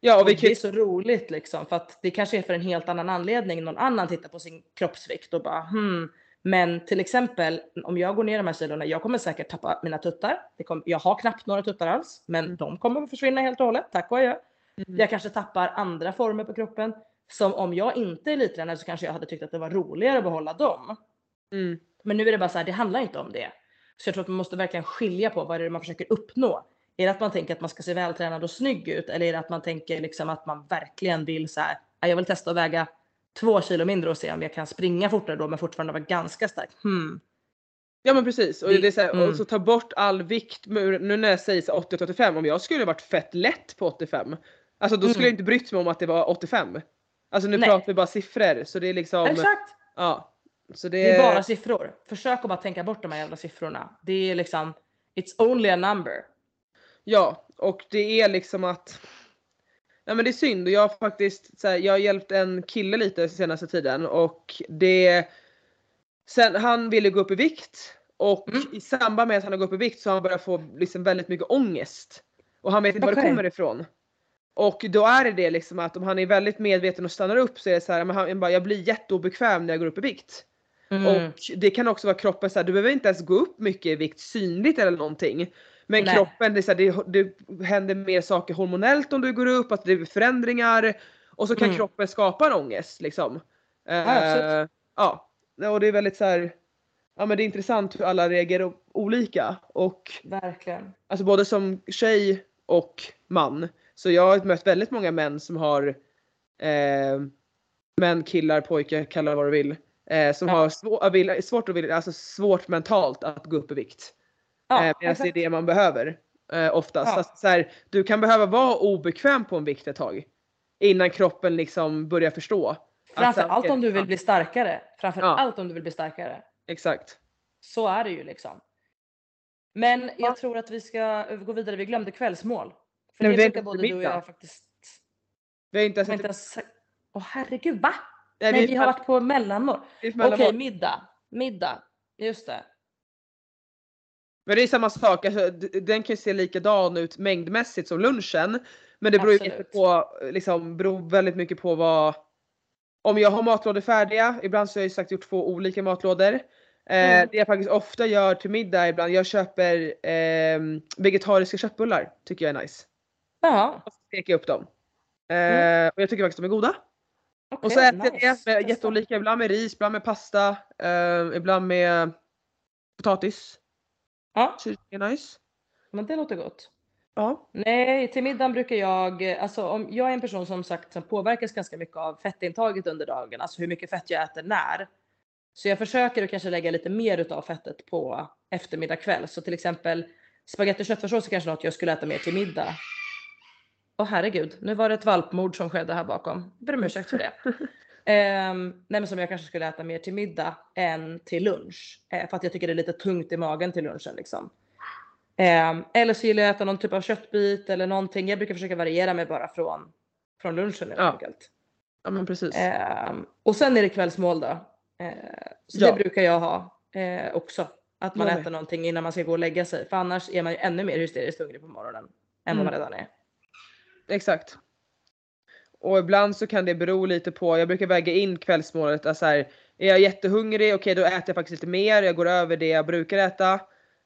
Ja, och vi det är så roligt liksom för att det kanske är för en helt annan anledning. Någon annan tittar på sin kroppsvikt och bara hmm. Men till exempel om jag går ner de här kilona, jag kommer säkert tappa mina tuttar. Det kom, jag har knappt några tuttar alls, men Mm. de kommer att försvinna helt och hållet. Tack och adjö. Mm. Jag kanske tappar andra former på kroppen. Som om jag inte är elittränare så kanske jag hade tyckt att det var roligare att behålla dem. Mm. Men nu är det bara så här, det handlar inte om det. Så jag tror att man måste verkligen skilja på vad det är man försöker uppnå. Är det att man tänker att man ska se vältränad och snygg ut eller är det att man tänker liksom att man verkligen vill så här, "Ja, jag vill testa att väga två kilo mindre och se om jag kan springa fortare då men fortfarande vara ganska stark. Hmm. Ja men precis. Och, Det- är så här, mm. och så ta bort all vikt. Nu när jag säger så 80-85, om jag skulle varit fett lätt på 85. Alltså då skulle Mm. jag inte brytt mig om att det var 85. Alltså nu Nej. pratar vi bara siffror så det är liksom. Exakt! Ja. Så det, Det är bara siffror. Försök att bara tänka bort de här jävla siffrorna. Det är liksom, it's only a number. Ja, och det är liksom att Nej men det är synd och jag har faktiskt så här, jag har hjälpt en kille lite senaste tiden och det Sen han ville gå upp i vikt och Mm. i samband med att han har gått upp i vikt så har han börjat få liksom väldigt mycket ångest. Och han vet inte var det kommer ifrån. Och då är det det liksom att om han är väldigt medveten och stannar upp så är det så här, men han bara, jag blir jätteobekväm när jag går upp i vikt. Mm. Och det kan också vara kroppen så här, du behöver inte ens gå upp mycket i vikt synligt eller någonting. Men Nej. kroppen, det, är så här, det, det händer mer saker hormonellt om du går upp, att det är förändringar. Och så kan Mm. kroppen skapa en ångest liksom. Ja. Eh, ja, och det är väldigt så här, ja men det är intressant hur alla reagerar olika. Och Verkligen. alltså både som tjej och man. Så jag har mött väldigt många män som har eh, män, killar, pojkar, kalla det vad du vill. Eh, som Ja. har svår, svårt, att vill, alltså svårt mentalt att gå upp i vikt. Ja, eh, Medan det är det man behöver eh, oftast. Ja. Alltså, så här, du kan behöva vara obekväm på en vikt ett tag. Innan kroppen liksom börjar förstå. att Framför så här, allt okej, om du vill bli starkare. Framför Ja. om du vill bli starkare. Exakt. Så är det ju liksom. Men jag tror att vi ska gå vidare. Vi glömde kvällsmål. För Nej, det brukar både du och jag faktiskt... Vi har inte ens ätit- Åh herregud, va? Nej, Nej, vi, vi har varit på mellanmål. Okej, mellanmål. middag. Middag. Just det. Men det är samma sak, alltså, den kan ju se likadan ut mängdmässigt som lunchen. Men det beror ju Absolut. på, liksom, beror väldigt mycket på vad om jag har matlådor färdiga, ibland så har jag ju sagt gjort två olika matlådor. Eh, Mm. Det jag faktiskt ofta gör till middag ibland, jag köper eh, vegetariska köttbullar. Tycker jag är nice. Ja, Och så steker jag upp dem. Eh, Mm. Och jag tycker faktiskt de är goda. okej. och så äter jag nice. det med jätteolika, ibland med ris, ibland med pasta, eh, ibland med potatis. Ja, det är nice. men det låter gott. Ja. Nej, till middagen brukar jag, alltså om jag är en person som sagt som påverkas ganska mycket av fettintaget under dagen, alltså hur mycket fett jag äter när. Så jag försöker att kanske lägga lite mer utav fettet på eftermiddag kväll. Så till exempel spagetti och köttfärssås är kanske något jag skulle äta mer till middag. Åh herregud, nu var det ett valpmord som skedde här bakom. Ber om ursäkt för det. Ehm, nej men som jag kanske skulle äta mer till middag än till lunch. Eh, för att jag tycker det är lite tungt i magen till lunchen liksom. Ehm, eller så gillar jag att äta någon typ av köttbit eller någonting. Jag brukar försöka variera mig bara från, från lunchen helt Ja. enkelt. ja men precis. Ehm, och sen är det kvällsmål då. Ehm, så Ja. det brukar jag ha eh, också. Att man Jag äter någonting innan man ska gå och lägga sig. För annars är man ju ännu mer hysteriskt hungrig på morgonen. Än Mm. vad man redan är. Exakt. Och ibland så kan det bero lite på, jag brukar väga in kvällsmålet. Alltså här, är jag jättehungrig, okej då äter jag faktiskt lite mer, jag går över det jag brukar äta.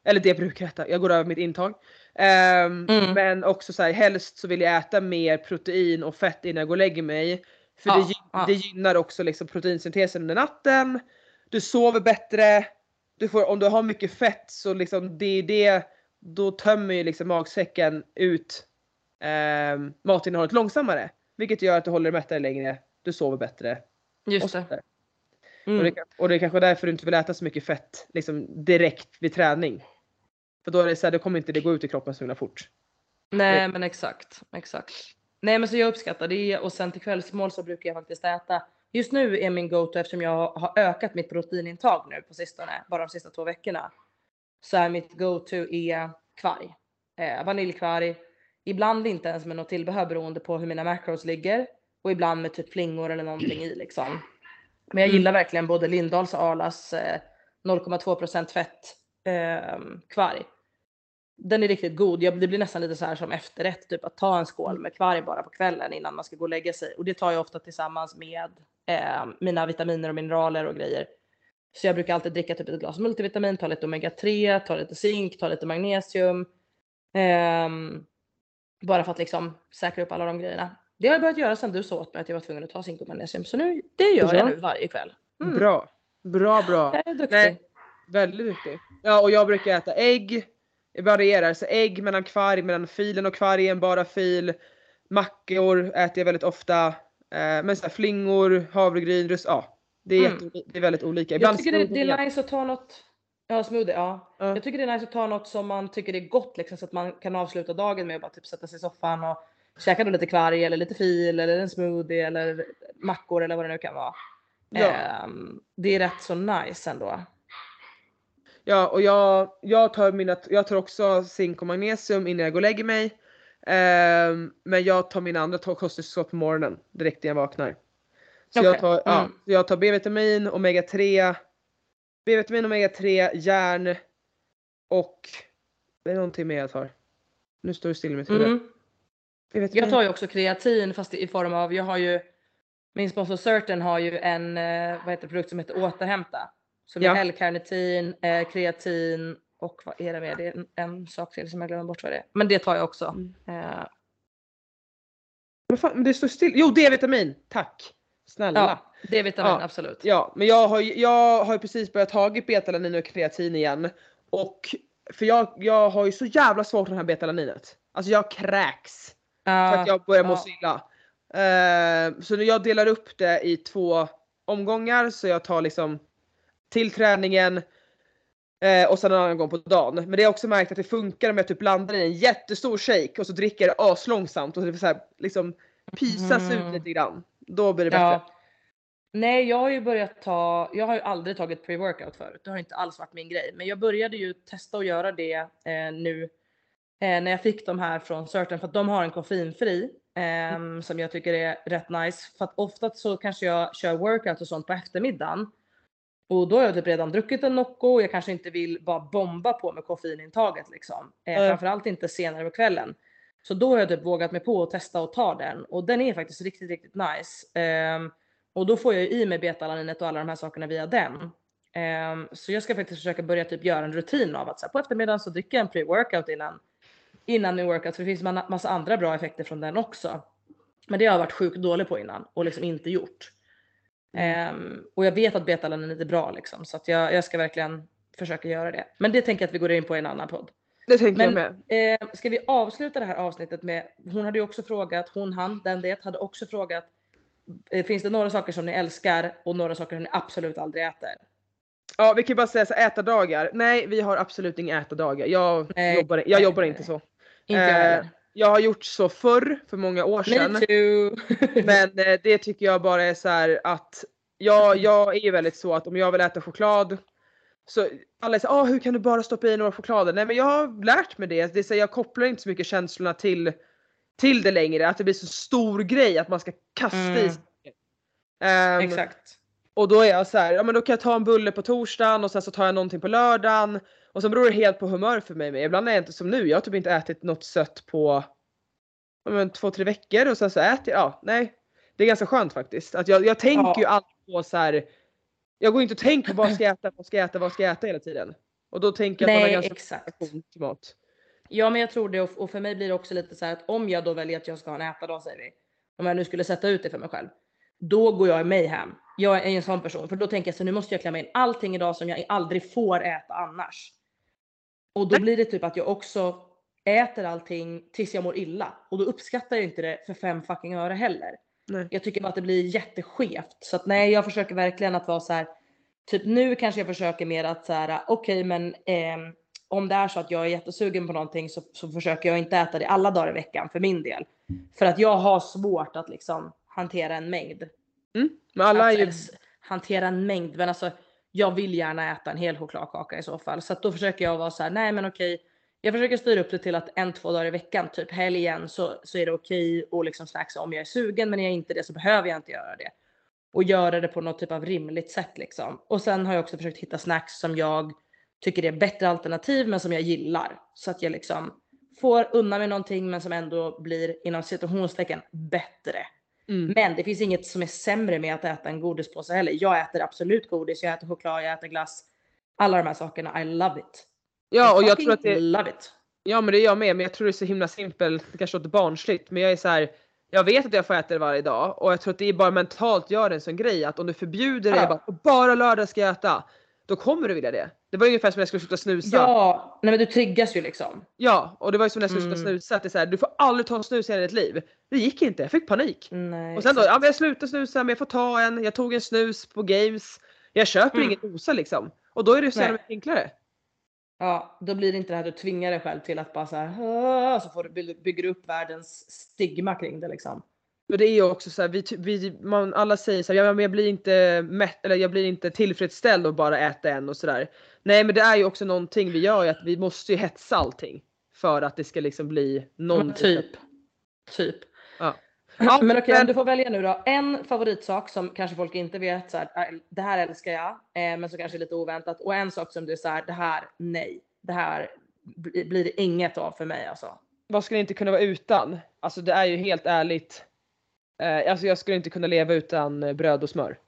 Eller det jag brukar äta, jag går över mitt intag. Ehm, Mm. Men också så här, helst så vill jag äta mer protein och fett innan jag går och lägger mig. För Ja, det, ja. det gynnar också liksom proteinsyntesen under natten. Du sover bättre. Du får, om du har mycket fett så liksom det är det, då tömmer ju liksom magsäcken ut eh, matinnehållet långsammare. vilket gör att du håller dig mättare längre, du sover bättre. och Just så det. Mm. Och, det, och det är kanske därför du inte vill äta så mycket fett liksom direkt vid träning. För då är det så här, då kommer inte det gå ut i kroppen så himla fort. Nej men exakt, exakt. Nej men så jag uppskattar det och sen till kvällsmål så brukar jag faktiskt äta. Just nu är min go-to eftersom jag har ökat mitt proteinintag nu på sistone, bara de sista två veckorna. Så är mitt go-to är kvarg. Eh, vaniljkvarg. Ibland inte ens med något tillbehör beroende på hur mina macros ligger. Och ibland med typ flingor eller någonting i liksom. Men jag Mm. gillar verkligen både Lindahls och Arlas eh, 0,2% fett eh, kvarg. Den är riktigt god. Jag, det blir nästan lite så här som efterrätt, typ att ta en skål med kvarg bara på kvällen innan man ska gå och lägga sig. Och det tar jag ofta tillsammans med eh, mina vitaminer och mineraler och grejer. Så jag brukar alltid dricka typ ett glas multivitamin, ta lite omega 3, ta lite zink, ta lite magnesium. Ehm, bara för att liksom säkra upp alla de grejerna. Det har jag börjat göra sedan du sa åt mig att jag var tvungen att ta zink och magnesium. Så nu, det gör Bra. jag nu varje kväll. Mm. Bra. Bra, bra. Jag är duktig. Nej. Väldigt duktig. Ja och jag brukar äta ägg. Det varierar. Så ägg mellan kvarg, mellan filen och kvargen, bara fil. Mackor äter jag väldigt ofta. Eh, men så här, flingor, havregryn, rus, ja. Det är, Mm. jätte, det är väldigt olika. Jag Ibland tycker det, det är nice att ta något. Ja smoothie, ja. Ja. Jag tycker det är nice att ta något som man tycker är gott liksom så att man kan avsluta dagen med att bara typ sätta sig i soffan och käka då lite kvarg eller lite fil eller en smoothie eller mackor eller vad det nu kan vara. Ja. Ehm, det är rätt så nice ändå. Ja och jag, jag, tar mina, jag tar också zink och magnesium innan jag går och lägger mig. Ehm, men jag tar mina andra kosttillskott på morgonen direkt när jag vaknar. Så jag Okej, tar, ja, mm. så jag tar B-vitamin, omega 3, B-vitamin, omega 3, järn och det är någonting mer jag tar. Nu står det still i mitt huvud. Mm. Jag tar ju också kreatin fast i form av, jag har ju min sponsor Certain har ju en eh, vad heter produkt som heter återhämta. Som Ja. är L-karnitin, eh, kreatin och vad är det mer? Det är en, en sak till som jag glömmer bort vad det är. Men det tar jag också. Mm. Eh, Men fan, men det står still. Jo D-vitamin, tack! Snälla. ja, D-vitamin Ja. absolut. Ja, men jag har, jag har ju precis börjat tagit betalanin och kreatin igen. Och för jag, jag har ju så jävla svårt för det här betalaninet. Alltså jag kräks. För Ja, att jag börjar må ja. så illa. Eh, så jag delar upp det i två omgångar så jag tar liksom till träningen eh, och sen en annan gång på dagen. Men det har jag också märkt att det funkar om jag typ blandar i en jättestor shake och så dricker jag aslångsamt och så det så här, liksom pisas Mm. ut lite grann. Då blir det bättre. Ja. Nej, jag har ju börjat ta, jag har ju aldrig tagit pre-workout förut. Det har inte alls varit min grej. Men jag började ju testa att göra det eh, nu eh, när jag fick de här från Certain för att de har en koffeinfri ehm, som jag tycker är rätt nice. För att ofta så kanske jag kör workout och sånt på eftermiddagen. Och då har jag typ redan druckit en Nocco och jag kanske inte vill bara bomba på med koffeinintaget liksom. Eh, Nej. framförallt inte senare på kvällen. Så då har jag typ vågat mig på att testa och ta den och den är faktiskt riktigt, riktigt nice. Ehm, och då får jag ju i mig betalaninet och alla de här sakerna via den. Ehm, så jag ska faktiskt försöka börja typ göra en rutin av att så här, på eftermiddagen så dricker jag en pre-workout innan, innan min workout för det finns en massa andra bra effekter från den också. Men det har jag varit sjukt dålig på innan och liksom inte gjort. Ehm, och jag vet att betalaninet är bra liksom så att jag, jag ska verkligen försöka göra det. Men det tänker jag att vi går in på i en annan podd. Det tänker jag Men med. eh, ska vi avsluta det här avsnittet med, hon hade ju också frågat, hon han, den det, hade också frågat, finns det några saker som ni älskar och några saker som ni absolut aldrig äter? Ja vi kan ju bara säga så här, ätardagar. Nej vi har absolut inga ätardagar. Jag, Nej, jobbar, jag jobbar inte så. Inte jag Eh, heller. Jag har gjort så förr för många år sedan. Me too! Men eh, det tycker jag bara är så här att jag, jag är ju väldigt så att om jag vill äta choklad så alla säger ah, hur kan du bara stoppa i några choklader? Nej men jag har lärt mig det. det är så, jag kopplar inte så mycket känslorna till, till det längre. Att det blir så stor grej att man ska kasta i Mm. sig. Ehm, Exakt. och då är jag så här, ja men då kan jag ta en bulle på torsdagen och sen så tar jag någonting på lördagen. Och sen beror det helt på humör för mig. Men ibland är jag inte som nu, jag har typ inte ätit något sött på ja, men, två, tre veckor och sen så äter jag, ja nej. Det är ganska skönt faktiskt. Att jag, jag tänker Ja. ju alltid på så här. Jag går inte och tänker på vad ska jag äta, vad ska jag äta, vad ska jag äta hela tiden. Och då tänker jag att man har ganska exakt. mat. Ja men jag tror det och, för mig blir det också lite så här att om jag då väljer att jag ska ha en ätardag säger vi. Om jag nu skulle sätta ut det för mig själv. Då går jag i mig hem. Jag är en sån person för då tänker jag så nu måste jag klämma in allting idag som jag aldrig får äta annars. Och då blir det typ att jag också äter allting tills jag mår illa och då uppskattar jag inte det för fem fucking öre heller. Nej. Jag tycker bara att det blir jätteskevt så att nej, jag försöker verkligen att vara så här. Typ nu kanske jag försöker mer att så här okej, men ehm, om det är så att jag är jättesugen på någonting så, så försöker jag inte äta det alla dagar i veckan för min del. För att jag har svårt att liksom hantera en mängd. Men alla är Alltså, ju... s- hantera en mängd men alltså jag vill gärna äta en hel chokladkaka i så fall. Så att då försöker jag vara så här, nej men okej. Jag försöker styra upp det till att en, två dagar i veckan, typ helgen så, så är det okej och liksom snacksa om jag är sugen men är jag inte det så behöver jag inte göra det. Och göra det på något typ av rimligt sätt liksom. Och sen har jag också försökt hitta snacks som jag tycker är bättre alternativ men som jag gillar. Så att jag liksom får unna mig någonting men som ändå blir inom situationstecken bättre. Mm. Men det finns inget som är sämre med att äta en godispåse heller. Jag äter absolut godis, jag äter choklad, jag äter glass. Alla de här sakerna, I love it. Ja, och I jag tror att det... love it. Ja men det är jag med, men jag tror det är så himla simpelt, det kanske låter barnsligt, men jag är så här. Jag vet att jag får äta det varje dag och jag tror att det är bara mentalt gör det en sån grej att om du förbjuder det, Ja. bara, bara lördag ska jag äta. Då kommer du vilja det. Det var ungefär som när jag skulle sluta snusa. Ja, nej men du triggas ju liksom. Ja, och det var ju som när jag skulle sluta Mm. snusa, att det är så här, du får aldrig ta en snus i hela ditt liv. Det gick inte, jag fick panik. Nej, Och sen då, ja men jag slutar snusa men jag får ta en, jag tog en snus på games. Jag köper Mm. ingen dosa liksom. Och då är det så jävla mycket enklare. Ja, då blir det inte det här att du tvingar dig själv till att bara så här, så får du by- bygger du upp världens stigma kring det liksom. Och det är ju också så här, vi, vi, man, alla säger så här, ja men jag blir inte mätt eller jag blir inte tillfredsställd och bara äta en och sådär. Nej men det är ju också någonting vi gör att vi måste ju hetsa allting. För att det ska liksom bli någon Men typ. Typ. Ja. Ja, Men okej, om du får välja nu då. En favoritsak som kanske folk inte vet så här, "Äh, det här älskar jag, eh, men som kanske är lite oväntat. Och en sak som du är så här, det här nej, det här bli- blir det inget av för mig alltså. Vad skulle inte kunna vara utan? Alltså det är ju helt ärligt. Eh, alltså jag skulle inte kunna leva utan eh, bröd och smör.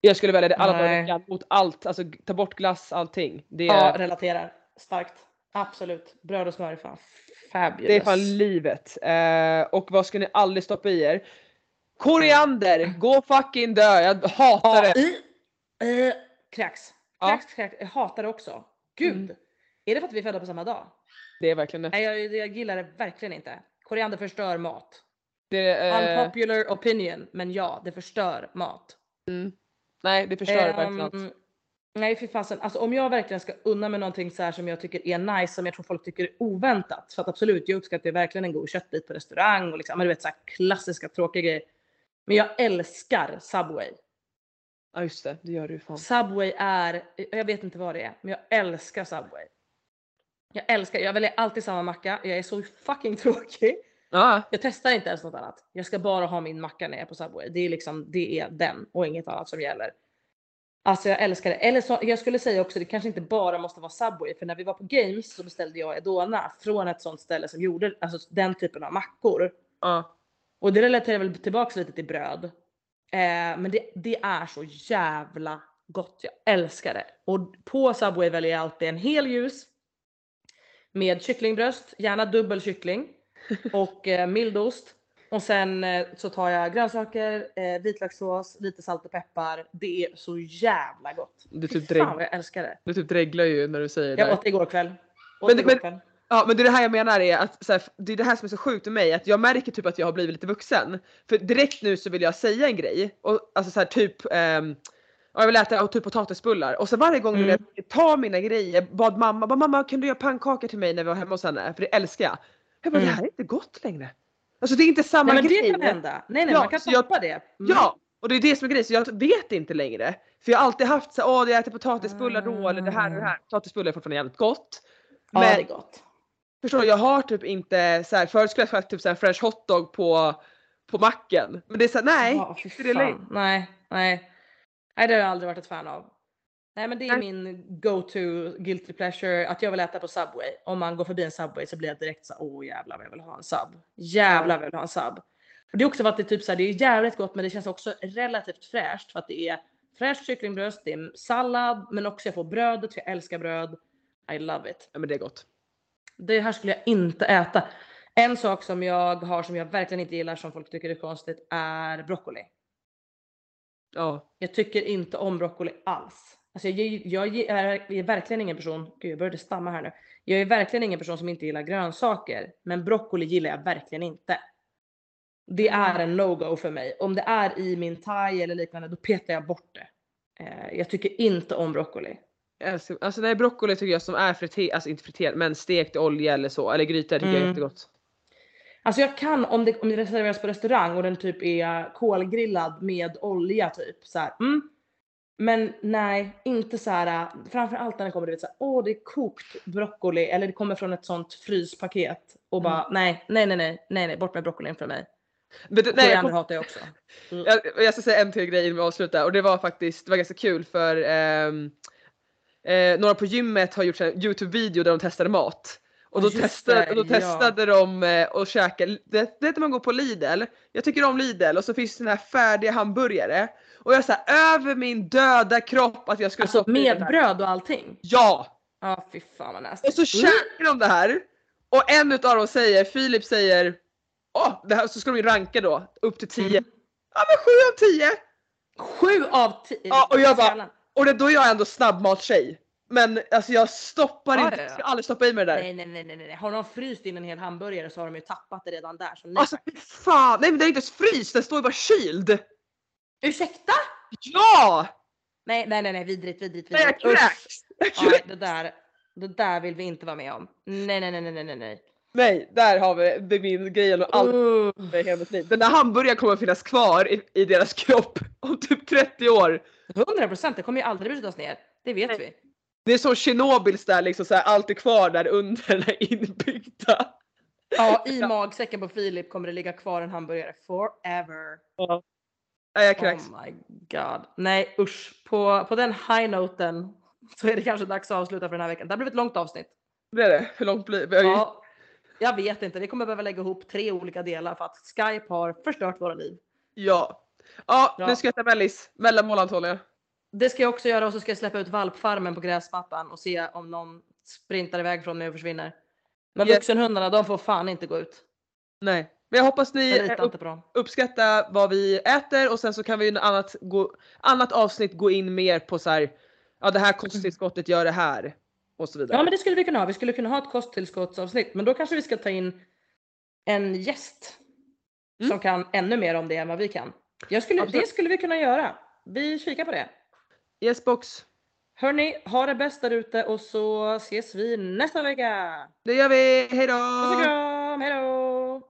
Jag skulle välja det alla dagar i veckan mot allt, alltså ta bort glass, allting. Det Ja, är, relaterar starkt. Absolut. Bröd och smör är fan fabulous. det är fan livet. Eh, och vad ska ni aldrig stoppa i er? Koriander, gå fucking dö, jag hatar Ja, det. i, eh, kräks. Ja. Kräks. Jag hatar det också. Gud. Mm. Är det för att vi är födda på samma dag? Det är verkligen det. Nej, jag, jag gillar det verkligen inte. Koriander förstör mat. Det eh, Unpopular opinion, men ja, det förstör mat. nej det förstör verkligen allt. Nej fy fasen, alltså om jag verkligen ska unna mig någonting så här som jag tycker är nice, som jag tror folk tycker är oväntat. För att absolut, jag uppskattar verkligen en god köttbit på restaurang och liksom, men du vet så här klassiska tråkiga grejer. Men jag älskar Subway. Ja just det, det gör du fan. Subway är, jag vet inte vad det är, men jag älskar Subway. Jag älskar, jag väljer alltid samma macka, jag är så fucking tråkig. Ja, Jag testar inte ens något annat. Jag ska bara ha min macka när jag är på Subway. Det är liksom, det är den och inget annat som gäller. Alltså jag älskar det. Eller så, jag skulle säga också, det kanske inte bara måste vara Subway. För när vi var på Games så beställde jag Edona från ett sånt ställe som gjorde alltså, den typen av mackor. ja. Och det relaterar väl tillbaks lite till bröd. Eh, men det, det är så jävla gott. Jag älskar det. Och på Subway väljer jag alltid en hel ljus. Med kycklingbröst, gärna dubbel kyckling. Och eh, mildost. Och sen eh, så tar jag grönsaker, eh, vitlökssås, lite salt och peppar. Det är så jävla gott. Du Fy typ, fan vad jag älskar det. du typ dreglar ju när du säger det. Jag åt det igår kväll. Åt Men- igår men- kväll. Ja men det är det här jag menar är att så här, det är det här som är så sjukt med mig att jag märker typ att jag har blivit lite vuxen. För direkt nu så vill jag säga en grej och alltså så här, typ ehm, ja, jag vill äta typ potatisbullar och så varje gång Mm. jag ta mina grejer, bad mamma, bara, mamma kan du göra pannkakor till mig när vi var hemma hos henne? För det älskar jag. Jag bara Mm. det här är inte gott längre. Alltså det är inte samma Nej men grej. det kan hända. Nej nej Ja, man kan så jag- det. Mm. Ja! Och det är det som är grejen, så jag vet inte längre. För jag har alltid haft så åh jag äter potatisbullar då eller det här och det här. Potatisbullar är fortfarande jävligt gott. Ja Men det är gott. Förstår du? Jag har typ inte så här, förut skulle jag ha typ så här fresh hotdog på, på macken. Men det är såhär, nej. Ja, inte det fan. Nej, nej. Nej, det har jag aldrig varit ett fan av. Nej, men det är min go-to guilty pleasure att jag vill äta på Subway. Om man går förbi en Subway så blir jag direkt så åh jävlar vad jag vill ha en sub. Jävlar vad jag vill ha en sub. Och det är också för att det är typ så här, det är jävligt gott men det känns också relativt fräscht för att det är fräscht kycklingbröst, det är sallad men också jag får brödet för jag älskar bröd. I love it. Ja men det är gott. Det här skulle jag inte äta. En sak som jag har som jag verkligen inte gillar som folk tycker är konstigt är broccoli. Ja. Jag tycker inte om broccoli alls. Alltså jag, jag är, jag är verkligen ingen person, gud jag började stamma här nu. Jag är verkligen ingen person som inte gillar grönsaker. Men broccoli gillar jag verkligen inte. Det är en no-go för mig. Om det är i min thai eller liknande då petar jag bort det. Eh, jag tycker inte om broccoli. Alltså, alltså nej broccoli tycker jag som är friterad, alltså inte friterad men stekt i olja eller så eller gryta tycker jag är Mm. jättegott. Alltså jag kan om det, om det serveras på restaurang och den typ är kolgrillad med olja typ så här. Mm. Men nej, inte så här. Framförallt när det kommer du vet så här, åh det är kokt broccoli eller det kommer från ett sånt fryspaket och bara nej, nej, nej, nej, nej, nej, bort med broccolin från mig. Men det, nej, jag, kom, hatar jag också. jag, jag ska säga en till grej innan vi avslutar och det var faktiskt, det var ganska kul för ehm, eh, några på gymmet har gjort en Youtube-video där de testade mat. Och då, just testade, det, och då ja. testade de eh, att käka, det, det heter man går på Lidl, jag tycker om Lidl och så finns det såna här färdiga hamburgare. Och jag såhär över min döda kropp att jag skulle Alltså den med bröd och allting. Ja! Ja fy fan vad nasty. Och så käkar de det här och en utav dem säger, Filip säger, åh, det här, så ska de ju ranka då upp till 10. Mm. Ja men 7 av 10! Sju av tio. Ja, och jag bara-. Och det, då är jag ändå snabbmattjej. Men alltså jag stoppar Ja, inte, ja, jag ja. ska aldrig stoppa i mig det där. Nej, nej, nej, nej, nej. Har de fryst in en hel hamburgare så har de ju tappat det redan där. Så nej. Alltså fan, nej men det är inte ens fryst, den står ju bara kyld. Ursäkta? Ja! Nej, nej, nej, nej, vidrigt, vidrigt, vidrigt. Nej, det där, det där vill vi inte vara med om. Nej, nej, nej, nej, nej, nej, nej. Där har vi det är min grej och allt Uh. i hela mitt liv. Den där hamburgaren kommer att finnas kvar i, i deras kropp om typ 30 år. 100 procent, det kommer ju aldrig brytas ner. Det vet Nej. vi. Det är som Tjernobyls där liksom så här, allt är kvar där under den här inbyggda. Ja, i magsäcken på Filip kommer det ligga kvar en hamburgare forever. Nej jag kräks. Oh my god. Nej usch. På, på den high-noten så är det kanske dags att avsluta för den här veckan. Det har blivit ett långt avsnitt. Blir det? Hur långt blir det? Ja, jag vet inte. Vi kommer behöva lägga ihop tre olika delar för att Skype har förstört våra liv. Ja. Ja, Ja. nu ska jag äta mellis. Mellanmål Antonija. Det ska jag också göra och så ska jag släppa ut valpfarmen på gräsmattan och se om någon sprintar iväg från mig och försvinner. Men Yes. vuxenhundarna de får fan inte gå ut. Nej. Men jag hoppas ni upp, uppskattar vad vi äter och sen så kan vi i annat, gå, annat avsnitt gå in mer på så här. Ja det här kosttillskottet gör det här. Och så vidare. Ja men det skulle vi kunna ha. Vi skulle kunna ha ett kosttillskottsavsnitt men då kanske vi ska ta in en gäst. Mm. Som kan ännu mer om det än vad vi kan. Jag skulle, det skulle vi kunna göra. Vi kikar på det. Yes box. Hörni, ha det bäst där ute och så ses vi nästa vecka. Det gör vi. Hejdå! Puss och kram, hejdå!